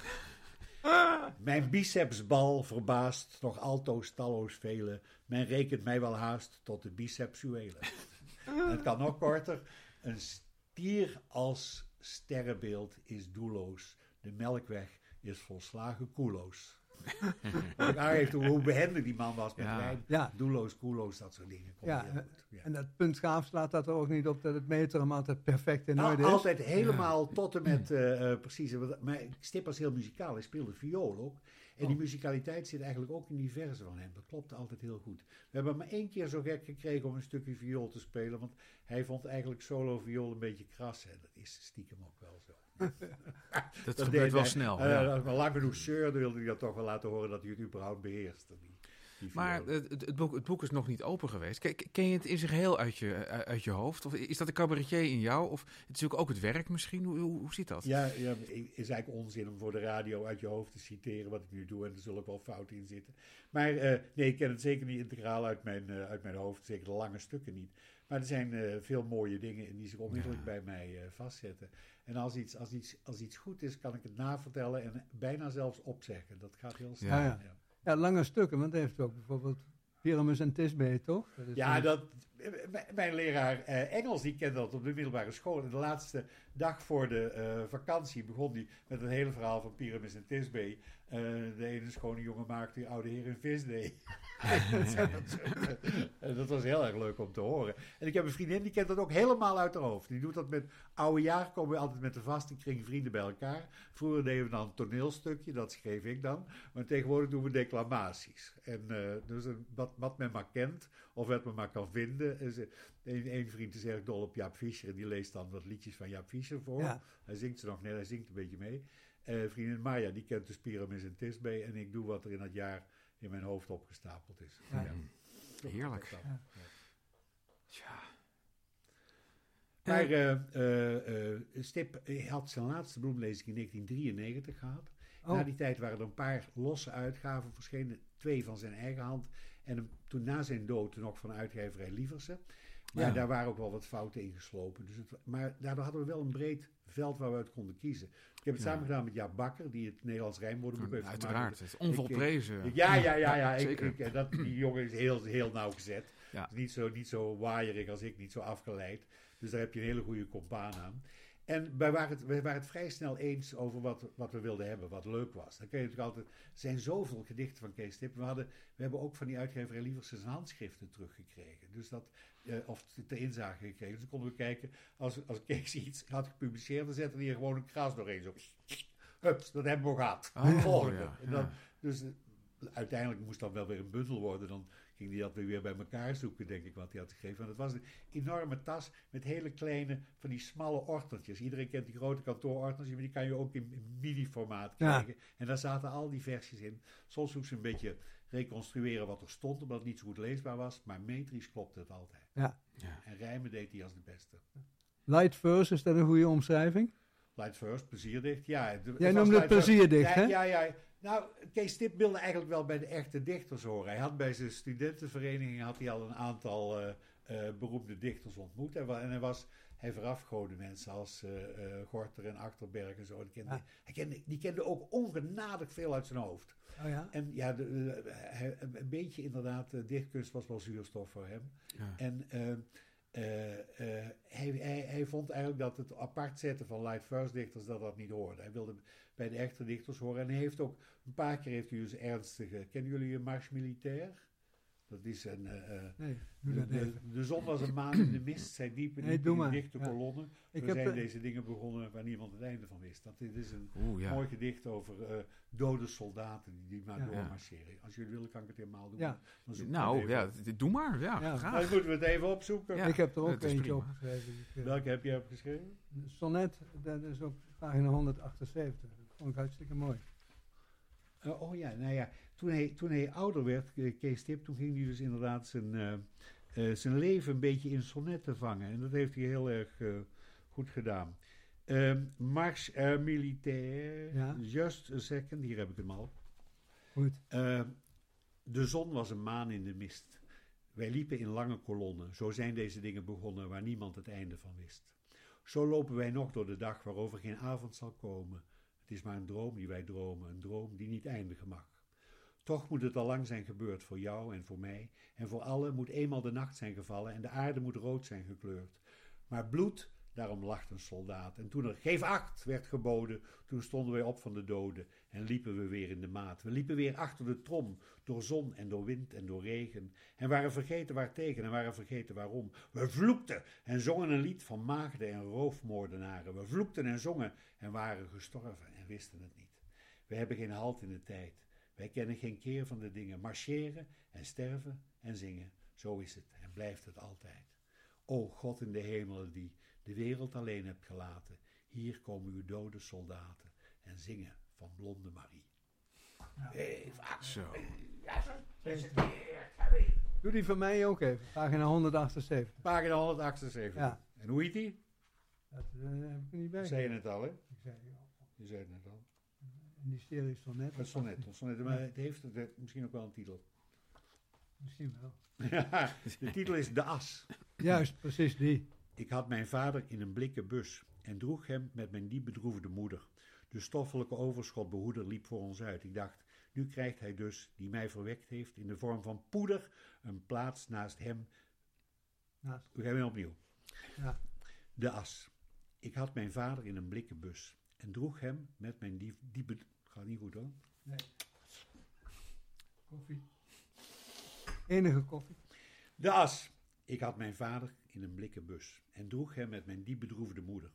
Speaker 2: Mijn bicepsbal verbaast nog altoos talloos velen. Men rekent mij wel haast tot de bicepsuelen. Het kan nog korter. Een stier als sterrenbeeld is doelloos. De melkweg is volslagen koeloos. Wat aangeeft hoe hoe behendig die man was met
Speaker 1: Ja.
Speaker 2: wijn.
Speaker 4: Ja.
Speaker 2: Doelloos, koeloos, dat soort dingen. Komt
Speaker 4: Ja,
Speaker 2: heel goed. Ja.
Speaker 4: En dat punt gaaf slaat dat er ook niet op dat het metrum altijd perfect in
Speaker 2: Nou,
Speaker 4: orde is.
Speaker 2: altijd helemaal tot en met, eh, eh, precies. Maar Stip was heel muzikaal, hij speelde viool ook. En die musicaliteit zit eigenlijk ook in die verzen van hem. Dat klopt altijd heel goed. We hebben hem maar één keer zo gek gekregen om een stukje viool te spelen. Want hij vond eigenlijk solo viool een beetje kras. En dat is stiekem ook wel zo.
Speaker 1: Dat, gebeurt wel
Speaker 2: hij.
Speaker 1: snel.
Speaker 2: Eh,
Speaker 1: ja.
Speaker 2: Maar lang genoeg zeurde, wilde hij dat toch wel laten horen dat hij het überhaupt beheerste. Die, die
Speaker 1: Maar het, het, het boek, het boek is nog niet open geweest. Ken, ken je het in zijn geheel uit je, uit je hoofd? Of is dat de cabaretier in jou? Of het is natuurlijk ook het werk misschien? Hoe, hoe, hoe zit dat?
Speaker 2: Ja, ja, is eigenlijk onzin om voor de radio uit je hoofd te citeren wat ik nu doe. En er zullen ook wel fouten in zitten. Maar eh, nee, ik ken het zeker niet integraal uit mijn, eh, uit mijn hoofd. Zeker de lange stukken niet. Maar er zijn eh, veel mooie dingen in die zich onmiddellijk bij mij eh, vastzetten. En als iets, als, iets, als iets goed is, kan ik het navertellen en bijna zelfs opzeggen. Dat gaat heel snel.
Speaker 4: Ja, ja. Ja, lange stukken, want hij heeft ook bijvoorbeeld Pyramus en Tisbe, toch? Dat
Speaker 2: Ja,
Speaker 4: een-
Speaker 2: dat, mijn leraar eh, Engels die kende dat op de middelbare school. En de laatste dag voor de eh, vakantie begon hij met het hele verhaal van Pyramus en Tisbe. Eh, de ene schone jongen maakte die oude heer een visdee. dat, dat, dat was heel erg leuk om te horen. En ik heb een vriendin die kent dat ook helemaal uit haar hoofd. Die doet dat met oude jaar, komen we altijd met de vaste kring vrienden bij elkaar. Vroeger deden we dan een toneelstukje, dat schreef ik dan. Maar tegenwoordig doen we declamaties. En eh, dus een- wat, wat men maar kent, of wat men maar kan vinden. Is, eh, een, een vriend is erg dol op Jaap Fischer en die leest dan wat liedjes van Jaap Fischer voor.
Speaker 4: Ja.
Speaker 2: Hij zingt ze nog net, hij zingt een beetje mee. Eh, vriendin Maya, die kent dus Pyramus en Tisbe. En ik doe wat er in dat jaar in mijn hoofd opgestapeld is.
Speaker 4: Ja.
Speaker 1: Heerlijk.
Speaker 4: Ja.
Speaker 1: Tja.
Speaker 2: Maar eh, Stip had zijn laatste bloemlezing in 1993 gehad.
Speaker 4: Oh.
Speaker 2: Na die tijd waren er een paar losse uitgaven verschenen. Twee van zijn eigen hand. En toen na zijn dood nog van uitgeverij Lieverse. Maar
Speaker 1: Ja.
Speaker 2: daar waren ook wel wat fouten in geslopen. Dus het, maar daardoor hadden we wel een breed veld waar we uit konden kiezen. Ik heb het
Speaker 1: Ja.
Speaker 2: samen gedaan met Jaap Bakker, die het Nederlands rijmwoordenboek heeft gemaakt.
Speaker 1: Uiteraard. Het is onvolprezen.
Speaker 2: Ik- Ja, ja, ja. ja. Ik,
Speaker 1: zeker.
Speaker 2: ik, dat, die jongen is heel, heel nauwgezet. Niet, zo, niet zo waaierig als ik, niet zo afgeleid. Dus daar heb je een hele goede compaan aan. En wij waren, het, wij waren het vrij snel eens over wat, wat we wilden hebben, wat leuk was. Dan kun je natuurlijk altijd. Er zijn zoveel gedichten van Kees Tip. We, hadden, we hebben ook van die uitgeverij liever zijn handschriften teruggekregen. Dus dat, eh, of ter inzage gekregen. Dus dan konden we kijken, als, als Kees iets had gepubliceerd, dan zette hij er gewoon een kras doorheen. Zo. Hups, dat hebben we gehad.
Speaker 1: Oh,
Speaker 2: Volgende.
Speaker 1: ja,
Speaker 2: En dan. Dus eh, uiteindelijk moest dat wel weer een bundel worden. Dan ging hij dat weer bij elkaar zoeken, denk ik, wat hij had gegeven. En het was een enorme tas met hele kleine, van die smalle ordnertjes. Iedereen kent die grote kantoorordnertjes, maar die kan je ook in, in midi-formaat
Speaker 4: Ja.
Speaker 2: krijgen. En daar zaten al die versies in. Soms moest ze een beetje reconstrueren wat er stond, omdat het niet zo goed leesbaar was. Maar metrisch klopte het altijd.
Speaker 4: Ja.
Speaker 1: Ja.
Speaker 2: En rijmen deed hij als de beste.
Speaker 4: Light verse, is dat een goede omschrijving?
Speaker 2: Light first, plezierdicht. Ja, het- het
Speaker 4: Jij
Speaker 2: was
Speaker 4: noemde het plezierdicht,
Speaker 2: ja,
Speaker 4: hè?
Speaker 2: Ja, ja. Nou, Kees Tip wilde eigenlijk wel bij de echte dichters horen. Hij had bij zijn studentenvereniging had hij al een aantal eh, eh, beroemde dichters ontmoet. En, en hij, was, hij verafgoorde mensen als eh, eh, Gorter en Achterberg en zo. Die kende,
Speaker 4: Ja.
Speaker 2: hij kende, die kende ook ongenadig veel uit zijn hoofd.
Speaker 4: Oh ja?
Speaker 2: En ja, de, de- hij, een beetje inderdaad, dichtkunst was wel zuurstof voor hem.
Speaker 1: Ja.
Speaker 2: En eh, eh, hij, hij, vond eigenlijk dat het apart zetten van light verse dichters dat dat niet hoorde. Hij wilde bij de echte dichters horen. En hij heeft ook een paar keer heeft hij dus ernstige. Kennen jullie een Mars Militair? Dat is een. eh, eh,
Speaker 4: Nee, doe
Speaker 2: de,
Speaker 4: dat
Speaker 2: de,
Speaker 4: even.
Speaker 2: de zon was een maan in de mist. Zij diepe,
Speaker 4: Nee,
Speaker 2: diepe
Speaker 4: doe maar.
Speaker 2: dichte
Speaker 4: Ja.
Speaker 2: kolonnen.
Speaker 4: Ik
Speaker 2: We
Speaker 4: heb,
Speaker 2: zijn
Speaker 4: eh,
Speaker 2: deze dingen begonnen waar niemand het einde van wist. Dat dit is een
Speaker 1: Oeh, ja.
Speaker 2: mooi gedicht over eh, dode soldaten die, die maar
Speaker 4: Ja.
Speaker 2: doormarcheren. Als jullie willen, kan ik het helemaal doen.
Speaker 4: Ja.
Speaker 2: Dan zoek ik
Speaker 1: Nou, ja, doe maar. Ja,
Speaker 4: Ja.
Speaker 1: graag.
Speaker 2: Dan moeten we het even opzoeken.
Speaker 1: Ja.
Speaker 4: ik heb er ook eentje
Speaker 1: prima.
Speaker 4: opgeschreven. Ik,
Speaker 2: Welke heb je opgeschreven?
Speaker 4: Sonnet, dat is op pagina 178. Dat vond ik hartstikke mooi.
Speaker 2: Eh, oh ja, nou ja. Toen hij, toen hij ouder werd, eh, Kees Tip, toen ging hij dus inderdaad zijn, eh, eh, zijn leven een beetje in sonnetten vangen. En dat heeft hij heel erg goed gedaan. Ehm Mars Air Militaire,
Speaker 4: Ja.
Speaker 2: Just a Second, hier heb ik hem al.
Speaker 4: Goed.
Speaker 2: Ehm, de zon was een maan in de mist. Wij liepen in lange kolonnen. Zo zijn deze dingen begonnen waar niemand het einde van wist. Zo lopen wij nog door de dag waarover geen avond zal komen. Het is maar een droom die wij dromen, een droom die niet eindigen mag. Toch moet het al lang zijn gebeurd voor jou en voor mij, en voor allen moet eenmaal de nacht zijn gevallen en de aarde moet rood zijn gekleurd. Maar bloed Daarom lacht een soldaat. En toen er geef acht werd geboden, toen stonden wij op van de doden en liepen we weer in de maat. We liepen weer achter de trom, door zon en door wind en door regen. En waren vergeten waartegen en waren vergeten waarom. We vloekten en zongen een lied van maagden en roofmoordenaren. We vloekten en zongen en waren gestorven en wisten het niet. We hebben geen halt in de tijd. Wij kennen geen keer van de dingen. Marcheren en sterven en zingen. Zo is het en blijft het altijd. O God in de hemelen die de wereld alleen hebt gelaten, hier komen uw dode soldaten en zingen van blonde Marie.
Speaker 1: Zo.
Speaker 4: Doe die van mij ook even, pagina 178.
Speaker 2: Pagina 178.
Speaker 4: Ja.
Speaker 2: En hoe heet die?
Speaker 4: Dat eh, heb ik niet bij.
Speaker 2: Zei je het al, hè?
Speaker 4: Ik zei, ja,
Speaker 2: Je zei het net al.
Speaker 4: In die serie sonnet.
Speaker 2: Het sonnet. Het sonnet. Maar het heeft het- misschien ook wel een titel.
Speaker 4: Misschien wel.
Speaker 2: de titel is De As.
Speaker 4: Juist, precies die.
Speaker 2: Ik had mijn vader in een blikken bus en droeg hem met mijn diep bedroefde moeder. De stoffelijke overschotbehoeder liep voor ons uit. Ik dacht, nu krijgt hij dus, die mij verwekt heeft, in de vorm van poeder, een plaats naast hem.
Speaker 4: Naast.
Speaker 2: We gaan weer opnieuw.
Speaker 4: Ja.
Speaker 2: De as. Ik had mijn vader in een blikken bus en droeg hem met mijn diep... diepe... Gaat niet goed hoor.
Speaker 4: Nee. Koffie. Enige koffie.
Speaker 2: De as. Ik had mijn vader in een blikken bus en droeg hem met mijn diep bedroefde moeder.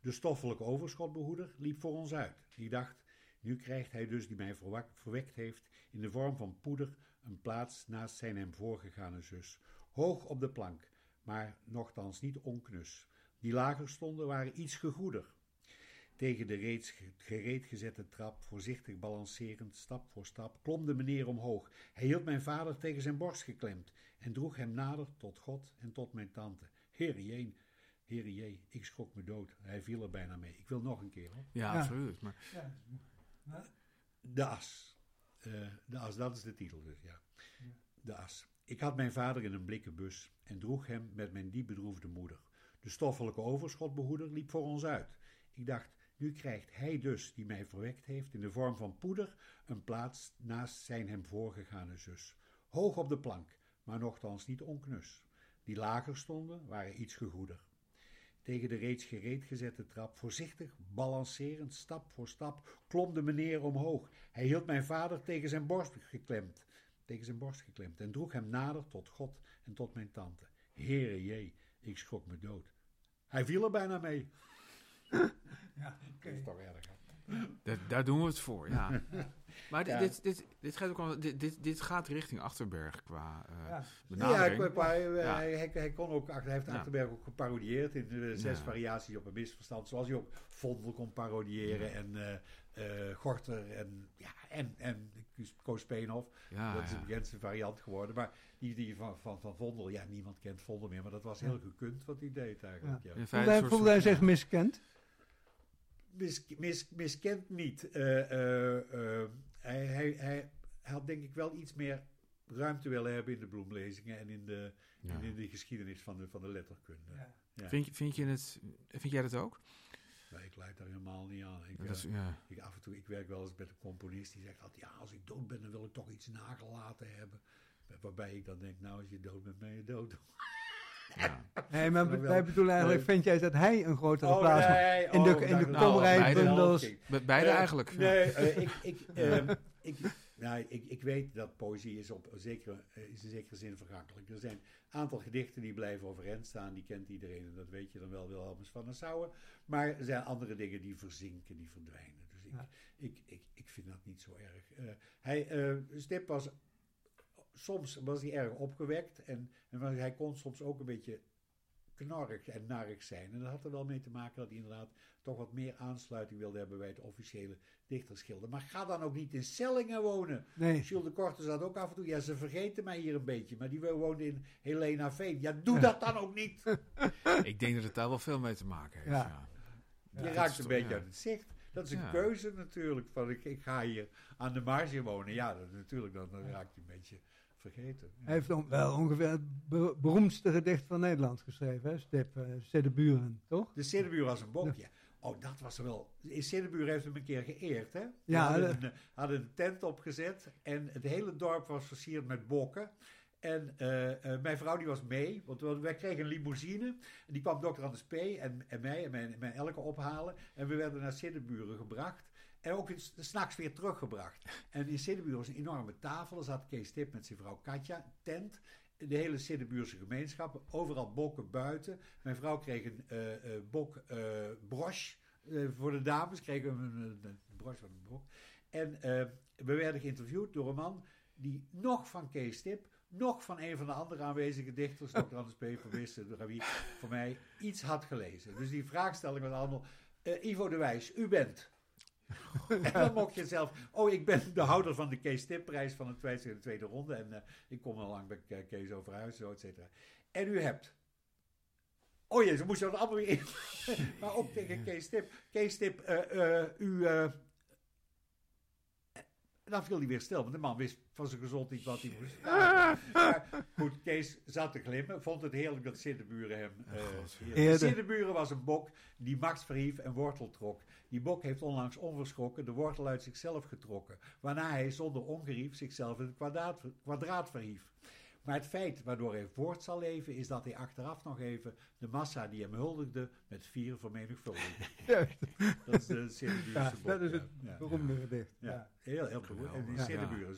Speaker 2: De stoffelijke overschotbehoeder liep voor ons uit. Ik dacht, nu krijgt hij dus, die mij verwekt heeft, in de vorm van poeder, een plaats naast zijn hem voorgegane zus. Hoog op de plank, maar nochtans niet onknus. Die lager stonden waren iets gegoeder. Tegen de reeds ge- gereed gezette trap, voorzichtig balancerend, stap voor stap, klom de meneer omhoog. Hij hield mijn vader tegen zijn borst geklemd en droeg hem nader tot God en tot mijn tante. Heere Jeen, Heere Jee, ik schrok me dood. Hij viel er bijna mee. Ik wil nog een keer hoor.
Speaker 1: Ja,
Speaker 4: Ja.
Speaker 1: absoluut. Maar
Speaker 4: Ja.
Speaker 2: De As. Eh, de As, dat is de titel dus, ja. De As. Ik had mijn vader in een blikken bus en droeg hem met mijn diep bedroefde moeder. De stoffelijke overschotbehoeder liep voor ons uit. Ik dacht, nu krijgt hij dus, die mij verwekt heeft, in de vorm van poeder, een plaats naast zijn hem voorgegane zus. Hoog op de plank, maar nochtans niet onknus. Die lager stonden, waren iets gegoeder. Tegen de reeds gereed gezette trap, voorzichtig, balancerend, stap voor stap, klom de meneer omhoog. Hij hield mijn vader tegen zijn borst geklemd, tegen zijn borst geklemd en droeg hem nader tot God en tot mijn tante. Heere jee, ik schrok me dood. Hij viel er bijna mee.
Speaker 4: Ja,
Speaker 2: Dat is toch erg, hè?
Speaker 1: daar, doen we het voor, ja. Maar dit,
Speaker 2: Ja.
Speaker 1: dit, dit, dit, gaat ook al, dit, dit, dit gaat richting Achterberg qua eh,
Speaker 4: Ja.
Speaker 2: Ja,
Speaker 1: benadering.
Speaker 2: ik- maar, eh,
Speaker 1: Ja.
Speaker 2: Hij, hij, kon ook, hij heeft
Speaker 1: Ja.
Speaker 2: Achterberg ook geparodieerd in de zes
Speaker 1: Ja.
Speaker 2: variaties op een misverstand. Zoals hij ook Vondel kon parodiëren en eh, eh, Gorter en, ja, en, en Koos Speenhof.
Speaker 1: Ja,
Speaker 2: dat is
Speaker 1: ja.
Speaker 2: de bekendste variant geworden. Maar die, die van, van, van Vondel, ja, niemand kent Vondel meer. Maar dat was heel gekund wat hij deed eigenlijk. Ja.
Speaker 4: Voelde hij
Speaker 1: van-
Speaker 4: zich miskend?
Speaker 2: Mis, mis, miskend niet. Eh, eh, eh, hij, hij, hij had denk ik wel iets meer ruimte willen hebben in de bloemlezingen en in de,
Speaker 1: Ja.
Speaker 2: en in de geschiedenis van de, van de letterkunde. Ja.
Speaker 1: Vind, je- vind, je het, vind jij dat ook?
Speaker 2: Nee, ik leid daar helemaal niet aan. Ik,
Speaker 1: Dat is, ja.
Speaker 2: ik, af en toe, ik werk wel eens met een componist die zegt altijd, ja, als ik dood ben, dan wil ik toch iets nagelaten hebben. Waarbij ik dan denk, nou, als je dood bent, ben je dood.
Speaker 1: Ja.
Speaker 4: Nee, maar wij bedoelen eigenlijk,
Speaker 2: Nee.
Speaker 4: vind jij dat hij een grotere
Speaker 2: Oh,
Speaker 4: plaats had?
Speaker 2: nee,
Speaker 4: in de,
Speaker 2: oh,
Speaker 4: in de
Speaker 1: Nou,
Speaker 4: komrijbundels?
Speaker 2: beide.
Speaker 1: Be- Beide eigenlijk. ja.
Speaker 2: Nee, eh, ik, ik, ehm, ik, nou, ik, ik weet dat poëzie is op zekere, eh, is in zekere zin vergankelijk. Er zijn een aantal gedichten die blijven overeind staan. Die kent iedereen en dat weet je dan wel, Wilhelmus van Nassau. Maar er zijn andere dingen die verzinken, die verdwijnen. Dus ik,
Speaker 4: Ja.
Speaker 2: ik, ik, ik vind dat niet zo erg. Eh, hij, eh, Stip was... Soms was hij erg opgewekt en, en hij kon soms ook een beetje knorrig en narig zijn. En dat had er wel mee te maken dat hij inderdaad toch wat meer aansluiting wilde hebben bij het officiële dichterschilder. Maar ga dan ook niet in Sellingen wonen.
Speaker 4: Nee.
Speaker 2: Jules de Korte zat ook af en toe, ja ze vergeten mij hier een beetje, maar die woonde in Helena Veen. Ja, doe dat dan ook niet.
Speaker 1: Ik denk dat het daar wel veel mee te maken heeft.
Speaker 4: Ja.
Speaker 1: Ja.
Speaker 2: Je raakt een
Speaker 1: toch-
Speaker 2: beetje
Speaker 1: ja.
Speaker 2: uit het zicht. Dat is een
Speaker 1: Ja.
Speaker 2: keuze natuurlijk. Van ik, ik ga hier aan de marge wonen. Ja, dat, natuurlijk, dan, dan raak je een beetje vergeten. Ja.
Speaker 4: Hij heeft wel ongeveer het be- beroemdste gedicht van Nederland geschreven, hè? Stip, uh, Buren, toch?
Speaker 2: De Siddebuur als een bok, ja. Oh, dat was wel. In Siddebuur heeft hem een keer geëerd, hè?
Speaker 4: Ja,
Speaker 2: hadden,
Speaker 4: dat-
Speaker 2: een, hadden een tent opgezet en het hele dorp was versierd met bokken. En eh, eh, mijn vrouw die was mee, want we- wij kregen een limousine. En die kwam dokter Anders P. en, en mij en mijn, mijn Elke ophalen. En we werden naar Siddeburen gebracht. En ook s'nachts weer teruggebracht. En in Siddeburen was een enorme tafel. Er zat Kees Tip met zijn vrouw Katja, tent. De hele Siddebuurse gemeenschap. Overal bokken buiten. Mijn vrouw kreeg een eh, eh, bok eh broche. voor de dames kregen we een, een, broche van een bok. En we werden geïnterviewd door een man die nog van Kees Tip, nog van een van de andere aanwezige dichters, Dr. Anders door wie voor mij iets had gelezen. Dus die vraagstelling was allemaal, eh, Ivo de Wijs, u bent. En dan mocht je zelf, oh ik ben de houder van de Kees Tipprijs van het de tweede ronde en eh, ik kom al lang bij Ke- Kees Overhuis, zo et cetera. En u hebt. Oh jee, ze moesten dat allemaal weer in. maar ook tegen Kees Tip. Kees Tip, eh, eh, u... en dan viel hij weer stil, want de man wist van zijn gezond niet wat hij moest. Ja, maar goed, Kees zat te glimmen, vond het heerlijk dat Siddeburen hem... eh. Siddeburen was een bok die macht verhief en wortel trok. Die bok heeft onlangs onverschrokken de wortel uit zichzelf getrokken, waarna hij zonder ongerief zichzelf in het kwadraat, kwadraat verhief. Maar het feit waardoor hij voort zal leven, is dat hij achteraf nog even de massa die hem huldigde met vier vermenigvuldigde.
Speaker 4: Juist.
Speaker 2: Dat is de Siddebuurse
Speaker 4: Ja, dat is het
Speaker 2: Ja.
Speaker 4: beroemde gedicht.
Speaker 2: Ja,
Speaker 4: Ja.
Speaker 2: heel, heel beroemd. En die is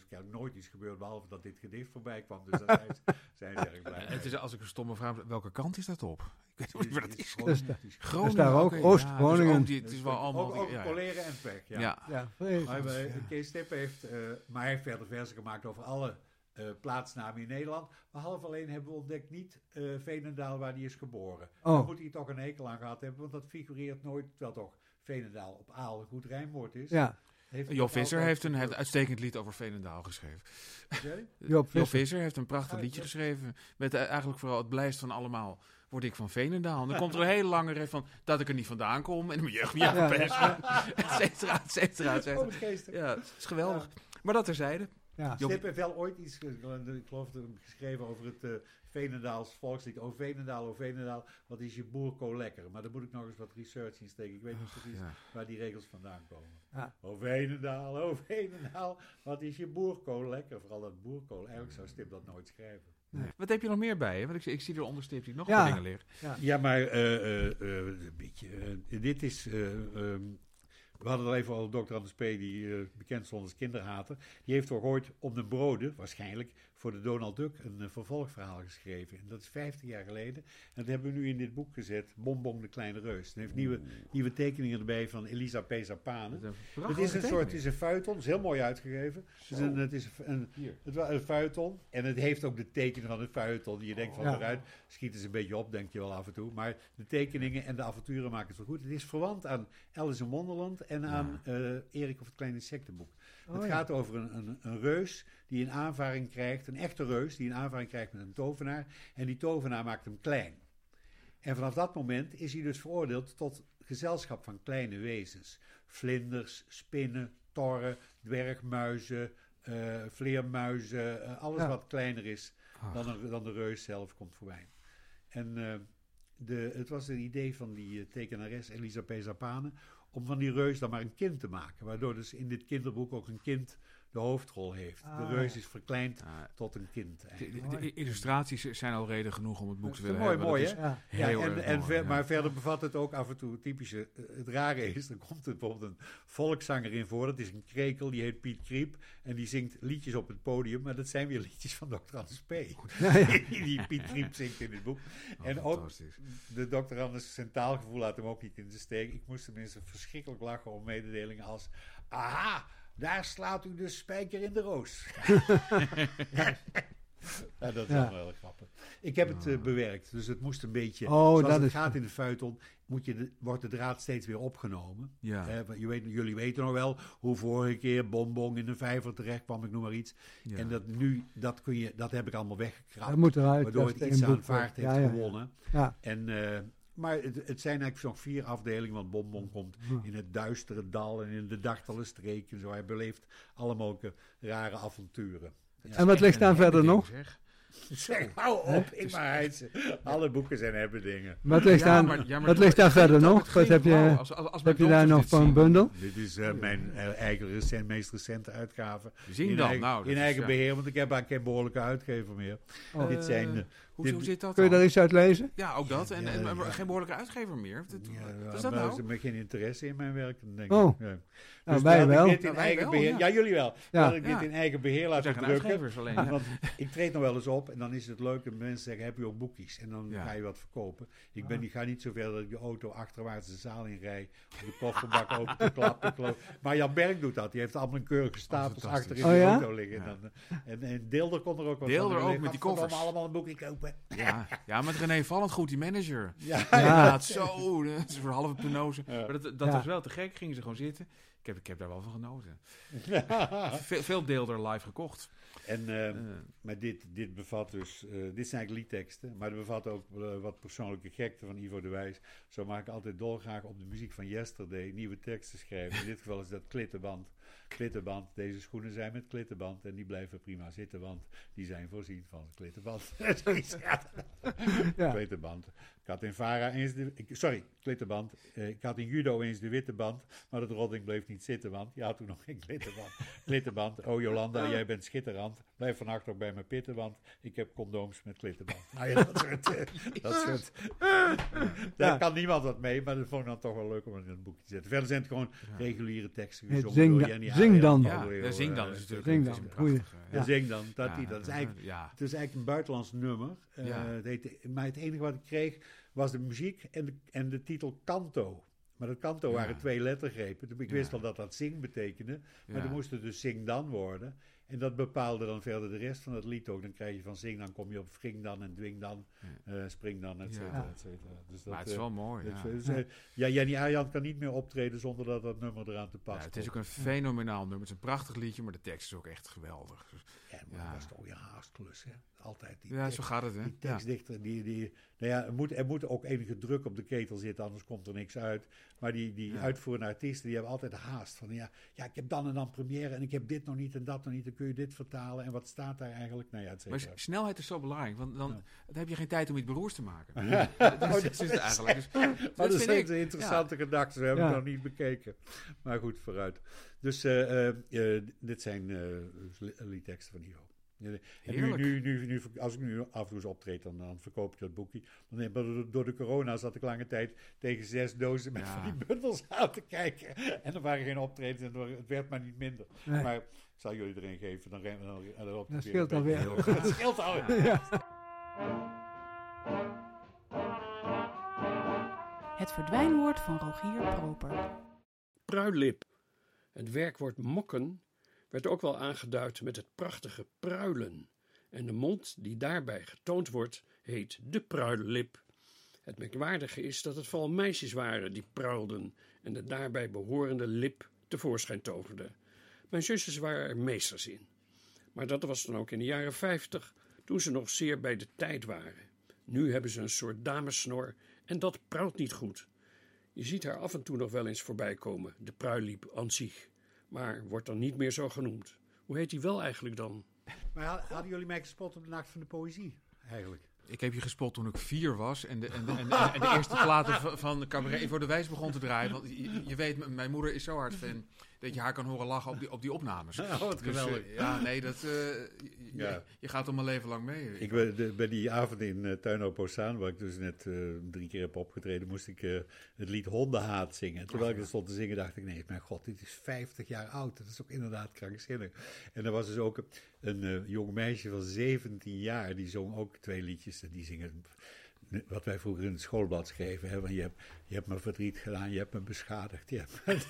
Speaker 2: kennelijk nooit iets gebeurd, behalve dat dit gedicht voorbij kwam. Dus zijn ze- zijn erg blij.
Speaker 1: Het is, als ik een stomme vraag heb, welke kant is dat op? Ik weet niet meer wat dat is.
Speaker 2: Groningen, het is
Speaker 1: Groningen.
Speaker 4: daar ook Oost-Groningen.
Speaker 1: Dus het is wel allemaal...
Speaker 2: Ook, ook
Speaker 1: ja,
Speaker 2: en pech, ja.
Speaker 1: Ja.
Speaker 4: Ja,
Speaker 2: Maar wij- Kees Tippe heeft, eh, maar hij heeft verder versen gemaakt over alle eh, plaatsnamen in Nederland. Behalve alleen hebben we ontdekt niet eh Veenendaal waar hij is geboren.
Speaker 4: Oh.
Speaker 2: Daar moet hij toch een hekel aan gehad hebben, want dat figureert nooit, terwijl toch Veenendaal op Aal een goed rijmwoord is.
Speaker 4: Ja,
Speaker 2: toch
Speaker 1: Visser heeft een,
Speaker 2: gebeurd.
Speaker 1: uitstekend lied over Veenendaal geschreven.
Speaker 4: Job Visser.
Speaker 1: Visser heeft een prachtig liedje
Speaker 2: ja.
Speaker 1: geschreven. Met eh, eigenlijk vooral het blijst van allemaal. Word ik van Veenendaal. En dan komt er een hele lange rest van dat ik er niet vandaan kom. En mijn jeugd niet
Speaker 4: Ja, ja.
Speaker 1: verpesten. Et cetera, et cetera, et cetera.
Speaker 2: wat geestig.
Speaker 1: Ja, het is geweldig. Maar dat terzijde.
Speaker 4: Ja.
Speaker 2: Stip heeft wel ooit iets, ik geloof dat hem geschreven over het eh Veenendaals volkslied. Oh Veenendaal, oh Veenendaal, wat is je boerko lekker. Maar daar moet ik nog eens wat research in steken. Ik weet niet precies
Speaker 1: ja.
Speaker 2: waar die regels vandaan komen.
Speaker 4: Ja.
Speaker 2: Oh Veenendaal, oh Veenendaal, wat is je boerko lekker. Vooral dat boerkool. Eigenlijk zou Stip dat nooit schrijven.
Speaker 1: Wat heb je nog meer bij? Want ik, ik zie er onderstip die nog
Speaker 4: Ja.
Speaker 1: wat dingen liggen.
Speaker 2: Ja, maar eh, eh, eh, een beetje. dit is. eh, ehm, we hadden al even over Dr. Anders P., die eh, bekend stond als kinderhater. Die heeft toch ooit om de broden, waarschijnlijk, voor de Donald Duck een eh, vervolgverhaal geschreven. En dat is 50 jaar geleden. En dat hebben we nu in dit boek gezet, Bonbon de Kleine Reus. Het heeft nieuwe, nieuwe tekeningen erbij van Elisa P. Zapane. Het is een soort, het is een feuilleton, het is heel mooi uitgegeven. Het is een, het is een, het was een feuilleton en het heeft ook de tekenen van een feuilleton. Je denkt van eruit, schieten ze een beetje op, denk je wel af en toe. Maar de tekeningen en de avonturen maken het wel goed. Het is verwant aan Alice in Wonderland en aan eh, Erik of het Kleine Insectenboek.
Speaker 4: Oh,
Speaker 2: het
Speaker 4: ja.
Speaker 2: gaat over een, een, een reus die een aanvaring krijgt, een echte reus die een aanvaring krijgt met een tovenaar. En die tovenaar maakt hem klein. En vanaf dat moment is hij dus veroordeeld tot gezelschap van kleine wezens. Vlinders, spinnen, torren, dwergmuizen, eh, vleermuizen, eh, alles
Speaker 4: Ja.
Speaker 2: wat kleiner is dan, een- dan de reus zelf komt voorbij. En eh, de, het was het idee van die tekenares Elisa P. Om van die reus dan maar een kind te maken. Waardoor dus in dit kinderboek ook een kind de hoofdrol heeft.
Speaker 4: Ah,
Speaker 2: de reus
Speaker 4: ja.
Speaker 2: is verkleind
Speaker 1: Ja,
Speaker 2: tot een kind.
Speaker 1: de,
Speaker 2: eigenlijk.
Speaker 1: de- de illustraties zijn al reden genoeg om het boek te willen
Speaker 2: mooi,
Speaker 1: hebben.
Speaker 2: mooi,
Speaker 1: Dat is
Speaker 4: Ja.
Speaker 2: En, en
Speaker 1: mooi,
Speaker 2: ver-
Speaker 1: ja.
Speaker 2: maar verder bevat het ook af en toe typische. eh, Het rare is, er komt er bijvoorbeeld een volkszanger in voor. Dat is een krekel, die heet Piet Kriep. En die zingt liedjes op het podium. Maar dat zijn weer liedjes van Dr. Anders P. die Piet Kriep zingt in het boek.
Speaker 1: Oh,
Speaker 2: en ook de Dr. Anders zijn taalgevoel laat hem ook niet in de steek. Ik moest tenminste verschrikkelijk lachen om mededelingen als... Aha, daar slaat u de spijker in de roos. Ja, dat is
Speaker 4: Ja.
Speaker 2: wel grappig. Ik heb het eh, bewerkt, dus het moest een beetje...
Speaker 4: Oh,
Speaker 2: zoals
Speaker 4: dat
Speaker 2: het
Speaker 4: is-
Speaker 2: gaat in de feuilleton, moet je de, wordt de draad steeds weer opgenomen.
Speaker 1: Ja.
Speaker 2: Eh, want je weet, jullie weten nog wel hoe vorige keer Bonbon in een vijver terecht kwam, ik noem maar iets.
Speaker 1: Ja.
Speaker 2: En dat nu, dat, kun je, dat heb ik allemaal weggekrapt.
Speaker 4: Dat moet eruit.
Speaker 2: waardoor
Speaker 4: dat
Speaker 2: het
Speaker 4: is
Speaker 2: iets aan vaart heeft
Speaker 4: Ja, ja,
Speaker 2: gewonnen.
Speaker 4: Ja.
Speaker 2: En, eh, maar het, het zijn eigenlijk nog vier afdelingen, want Bonbon komt in het duistere dal en in de dartele streek en zo. Hij beleeft allemaal rare avonturen. Ja.
Speaker 4: En wat ligt daar verder nog?
Speaker 1: zeg.
Speaker 2: Zeg, hou op, ik maar Heidse. Alle boeken zijn hebben dingen.
Speaker 4: Wat ligt,
Speaker 1: Ja,
Speaker 4: daar,
Speaker 1: maar- ja, maar
Speaker 4: wat
Speaker 1: dat-
Speaker 4: ligt daar verder
Speaker 1: dat
Speaker 4: nog? Wat heb je,
Speaker 1: Als- als- als
Speaker 4: heb je daar nog
Speaker 1: dit zien,
Speaker 4: bundel?
Speaker 2: Dit is eh, mijn eh, eigen recent, meest recente uitgave.
Speaker 1: Zing
Speaker 2: in
Speaker 1: dan.
Speaker 2: eigen,
Speaker 1: nou, dat
Speaker 2: in
Speaker 1: is,
Speaker 2: eigen
Speaker 1: ja.
Speaker 2: beheer, want ik heb eigenlijk geen behoorlijke uitgever meer.
Speaker 4: Oh.
Speaker 2: dit zijn... eh,
Speaker 1: Hoe,
Speaker 2: dit-
Speaker 1: hoe zit dat
Speaker 4: Kun je daar iets uit lezen?
Speaker 1: Ja, ook dat. En,
Speaker 2: Ja,
Speaker 1: en,
Speaker 2: ja.
Speaker 1: maar geen behoorlijke uitgever meer. Dat,
Speaker 2: ja,
Speaker 1: wat is dat
Speaker 2: maar
Speaker 1: nou?
Speaker 2: Ze hebben geen interesse in mijn werk, denk
Speaker 4: Oh.
Speaker 2: ik. Ja.
Speaker 4: Nou,
Speaker 2: Dus
Speaker 4: wij
Speaker 2: toen had
Speaker 4: wel.
Speaker 2: Ik dit in
Speaker 1: Ja, wij
Speaker 2: eigen
Speaker 1: wel,
Speaker 2: beheer,
Speaker 1: ja.
Speaker 2: ja. jullie wel.
Speaker 4: Ja.
Speaker 2: Had ik
Speaker 1: Ja.
Speaker 2: dit in eigen beheer
Speaker 1: zeggen
Speaker 2: drukken.
Speaker 1: uitgevers alleen. Ja.
Speaker 2: Want ik treed nog wel eens op en dan is het leuk dat mensen zeggen: Heb je ook boekjes? En dan
Speaker 1: Ja.
Speaker 2: ga je wat verkopen. Ik, ben, ik ga niet zover dat ik de auto achterwaarts de zaal in rij. Om de kofferbak open te klappen. Maar Jan Berg doet dat. Die heeft allemaal een keurige stapels
Speaker 1: fantastisch.
Speaker 2: achter in
Speaker 4: Oh,
Speaker 2: de
Speaker 4: ja?
Speaker 2: auto liggen.
Speaker 1: Ja.
Speaker 2: En, dan, en, en Deelder kon er ook wat
Speaker 1: Deelder ook met die koffers.
Speaker 2: allemaal een boekje kopen.
Speaker 1: Ja, ja, met René Vallend goed, die manager.
Speaker 2: Ja,
Speaker 4: Ja.
Speaker 1: Inderdaad, zo. eh, Het is voor halve penose.
Speaker 2: Ja.
Speaker 1: Maar dat, dat
Speaker 4: Ja.
Speaker 1: was wel te gek. Gingen ze gewoon zitten. Ik heb, ik heb daar wel van genoten. Veel, veel deelder live gekocht.
Speaker 2: En Eh, Maar dit, dit bevat dus, eh, dit zijn eigenlijk liedteksten, maar het bevat ook eh, wat persoonlijke gekte van Ivo de Wijs. Zo mag ik altijd dolgraag op de muziek van Yesterday nieuwe teksten schrijven. In dit geval is dat klittenband. Klittenband, deze schoenen zijn met klittenband en die blijven prima zitten, want die zijn voorzien van klittenband.
Speaker 4: Ja.
Speaker 2: Klittenband. Ik had in Vara eens de, ik- sorry, klittenband. Eh, ik had in judo eens de witte band, maar dat rodding bleef niet zitten, want je had toen nog geen klittenband. klittenband, oh Jolanda, jij bent schitterend. Blijf vannacht ook bij mijn pitten, want ik heb condooms met klittenband. Nou ja, dat soort, eh, dat soort. Daar kan niemand wat mee, maar dat vond ik dan toch wel leuk om in een boekje te zetten. Verder zijn het gewoon reguliere teksten
Speaker 4: Heet
Speaker 2: gezongen
Speaker 4: Zing
Speaker 2: door Jenny
Speaker 4: Zing dan.
Speaker 1: ja,
Speaker 2: Heel,
Speaker 1: ja, zing dan
Speaker 2: eh,
Speaker 1: is natuurlijk
Speaker 4: Zing dan,
Speaker 1: een
Speaker 2: ja,
Speaker 1: ja.
Speaker 2: Zing dan, dat, die, dat is eigenlijk het is eigenlijk een buitenlands nummer. Eh, het heette- maar het enige wat ik kreeg was de muziek en de, en de titel Kanto. Maar dat Kanto
Speaker 1: Ja.
Speaker 2: waren twee lettergrepen. Ik wist
Speaker 1: Ja.
Speaker 2: wel dat dat zing betekende. Maar
Speaker 1: Ja.
Speaker 2: dan moest het dus zing dan worden. En dat bepaalde dan verder de rest van het lied ook. Dan krijg je van zing dan, kom je op wring dan en dwing dan, eh, spring dan, et cetera,
Speaker 1: Ja.
Speaker 2: et cetera. Dus dat,
Speaker 1: Maar het is
Speaker 2: eh,
Speaker 1: wel mooi.
Speaker 2: dat-
Speaker 1: Ja.
Speaker 2: dus, eh, ja, Jenny Arjan kan niet meer optreden zonder dat dat nummer eraan te
Speaker 1: Ja,
Speaker 2: pas
Speaker 1: het is ook een fenomenaal nummer. Het is een prachtig liedje, maar de tekst is ook echt geweldig. Dus,
Speaker 2: Ja, maar
Speaker 1: Ja.
Speaker 2: dat is toch je haastklus, hè? Altijd die
Speaker 1: ja,
Speaker 2: tekst.
Speaker 1: zo gaat het, hè?
Speaker 2: Die
Speaker 1: Ja.
Speaker 2: tekstdichter, die, die, nou ja, er, moet, er moet ook enige druk op de ketel zitten, anders komt er niks uit. Maar die, die
Speaker 1: Ja.
Speaker 2: uitvoerende artiesten, die hebben altijd haast. Van ja, ja, ik heb dan en dan première en ik heb dit nog niet en dat nog niet. Dan kun je dit vertalen en wat staat daar eigenlijk? Nou ja, et
Speaker 1: Maar snelheid is zo belangrijk, want dan,
Speaker 2: Ja.
Speaker 1: dan heb je geen tijd om iets beroers te maken.
Speaker 2: Ja.
Speaker 1: Dat
Speaker 2: Oh,
Speaker 1: is,
Speaker 2: dat
Speaker 1: dat is het
Speaker 2: is-
Speaker 1: eigenlijk. Dus,
Speaker 2: Maar dat is
Speaker 1: vind
Speaker 2: een
Speaker 1: ik.
Speaker 2: interessante gedachte, we hebben
Speaker 4: Ja.
Speaker 2: het nog niet bekeken. Maar goed, vooruit. Dus eh, eh, eh, dit zijn eh, li- liedteksten van Ivo. Nu, nu, nu, nu, als ik nu af en toe eens optreed, dan, dan verkoop ik dat boekje. Dan, heb- door- door de corona zat ik lange tijd tegen zes dozen met
Speaker 1: Ja.
Speaker 2: van die bundels aan te kijken. En er waren geen optredens en het werd maar niet minder.
Speaker 4: Nee.
Speaker 2: Maar ik zal jullie er een geven, dan rennen we dan,
Speaker 4: scheelt alweer.
Speaker 2: Dat scheelt alweer.
Speaker 3: Het verdwijnwoord van Rogier Proper.
Speaker 5: Pruillip. Het werkwoord mokken werd ook wel aangeduid met het prachtige pruilen. En de mond die daarbij getoond wordt, heet de pruillip. Het merkwaardige is dat het vooral meisjes waren die pruilden en de daarbij behorende lip tevoorschijn toverden. Mijn zusjes waren er meesters in. Maar dat was dan ook in de jaren 50, toen ze nog zeer bij de tijd waren. Nu hebben ze een soort damessnor en dat pruilt niet goed. Je ziet haar af en toe nog wel eens voorbij komen, de pruiliep aan zich. Maar wordt dan niet meer zo genoemd. Hoe heet die wel eigenlijk dan?
Speaker 2: Maar had- hadden jullie mij gespot op de Nacht van de Poëzie, eigenlijk?
Speaker 1: Ik heb je gespot toen ik vier was en de, en de, en de, en de eerste platen van, van Cabaret voor de Wijs begon te draaien. Want je, je weet, mijn moeder is zo hard fan dat je haar kan horen lachen op die, op die opnames.
Speaker 2: Oh, wat
Speaker 1: Dus, eh,
Speaker 2: geweldig.
Speaker 1: ja, nee, dat, eh, je,
Speaker 2: Ja.
Speaker 1: je gaat al mijn leven lang mee.
Speaker 2: Ik ben, de, bij die avond in uh, waar ik dus net eh, drie keer heb opgetreden, moest ik het lied Hondenhaat zingen. Terwijl ik er stond te zingen, dacht ik, nee, mijn god, dit is 50 jaar oud. Dat is ook inderdaad krankzinnig. En er was dus ook een eh, jong meisje van 17 jaar, die zong ook twee liedjes. En die zingen wat wij vroeger in het schoolblad schreven. Hè, van je, hebt, je hebt me verdriet gedaan, je hebt me beschadigd. Je hebt me-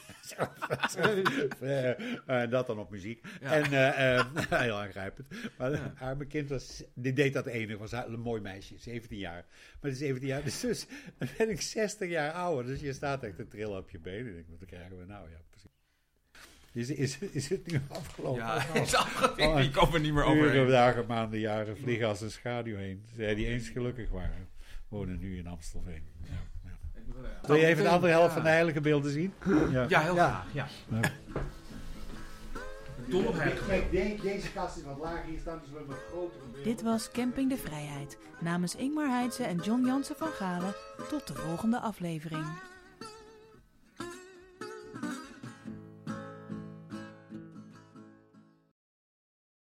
Speaker 2: Eh, dat dan op muziek. En eh, eh, heel aangrijpend. Maar de arme kind was, die deed dat enige, was een mooi meisje, 17 jaar. Maar die 17 jaar, dus, dus dan ben ik 60 jaar ouder. Dus je staat echt te trillen op je benen. Ik denk, wat krijgen we nou? Ja. Is, is, is het nu afgelopen?
Speaker 1: Ja,
Speaker 2: Oh,
Speaker 1: is afgelopen.
Speaker 2: Oh,
Speaker 1: ik kom er niet meer
Speaker 2: Uren,
Speaker 1: overheen.
Speaker 2: dagen, maanden, jaren vliegen als een schaduw heen. Zij die eens gelukkig waren, wonen nu in Amstelveen. Ja, ja. Wil je even de andere helft van de heilige beelden zien? Ja.
Speaker 1: Ja, heel
Speaker 4: Ja.
Speaker 1: graag. Ja.
Speaker 2: Ja. Deze kast is wat lager hier staan, dus we hebben een grotere beeld.
Speaker 3: Dit was Camping de Vrijheid. Namens Ingmar Heidse en John Jansen van Galen. Tot de volgende aflevering.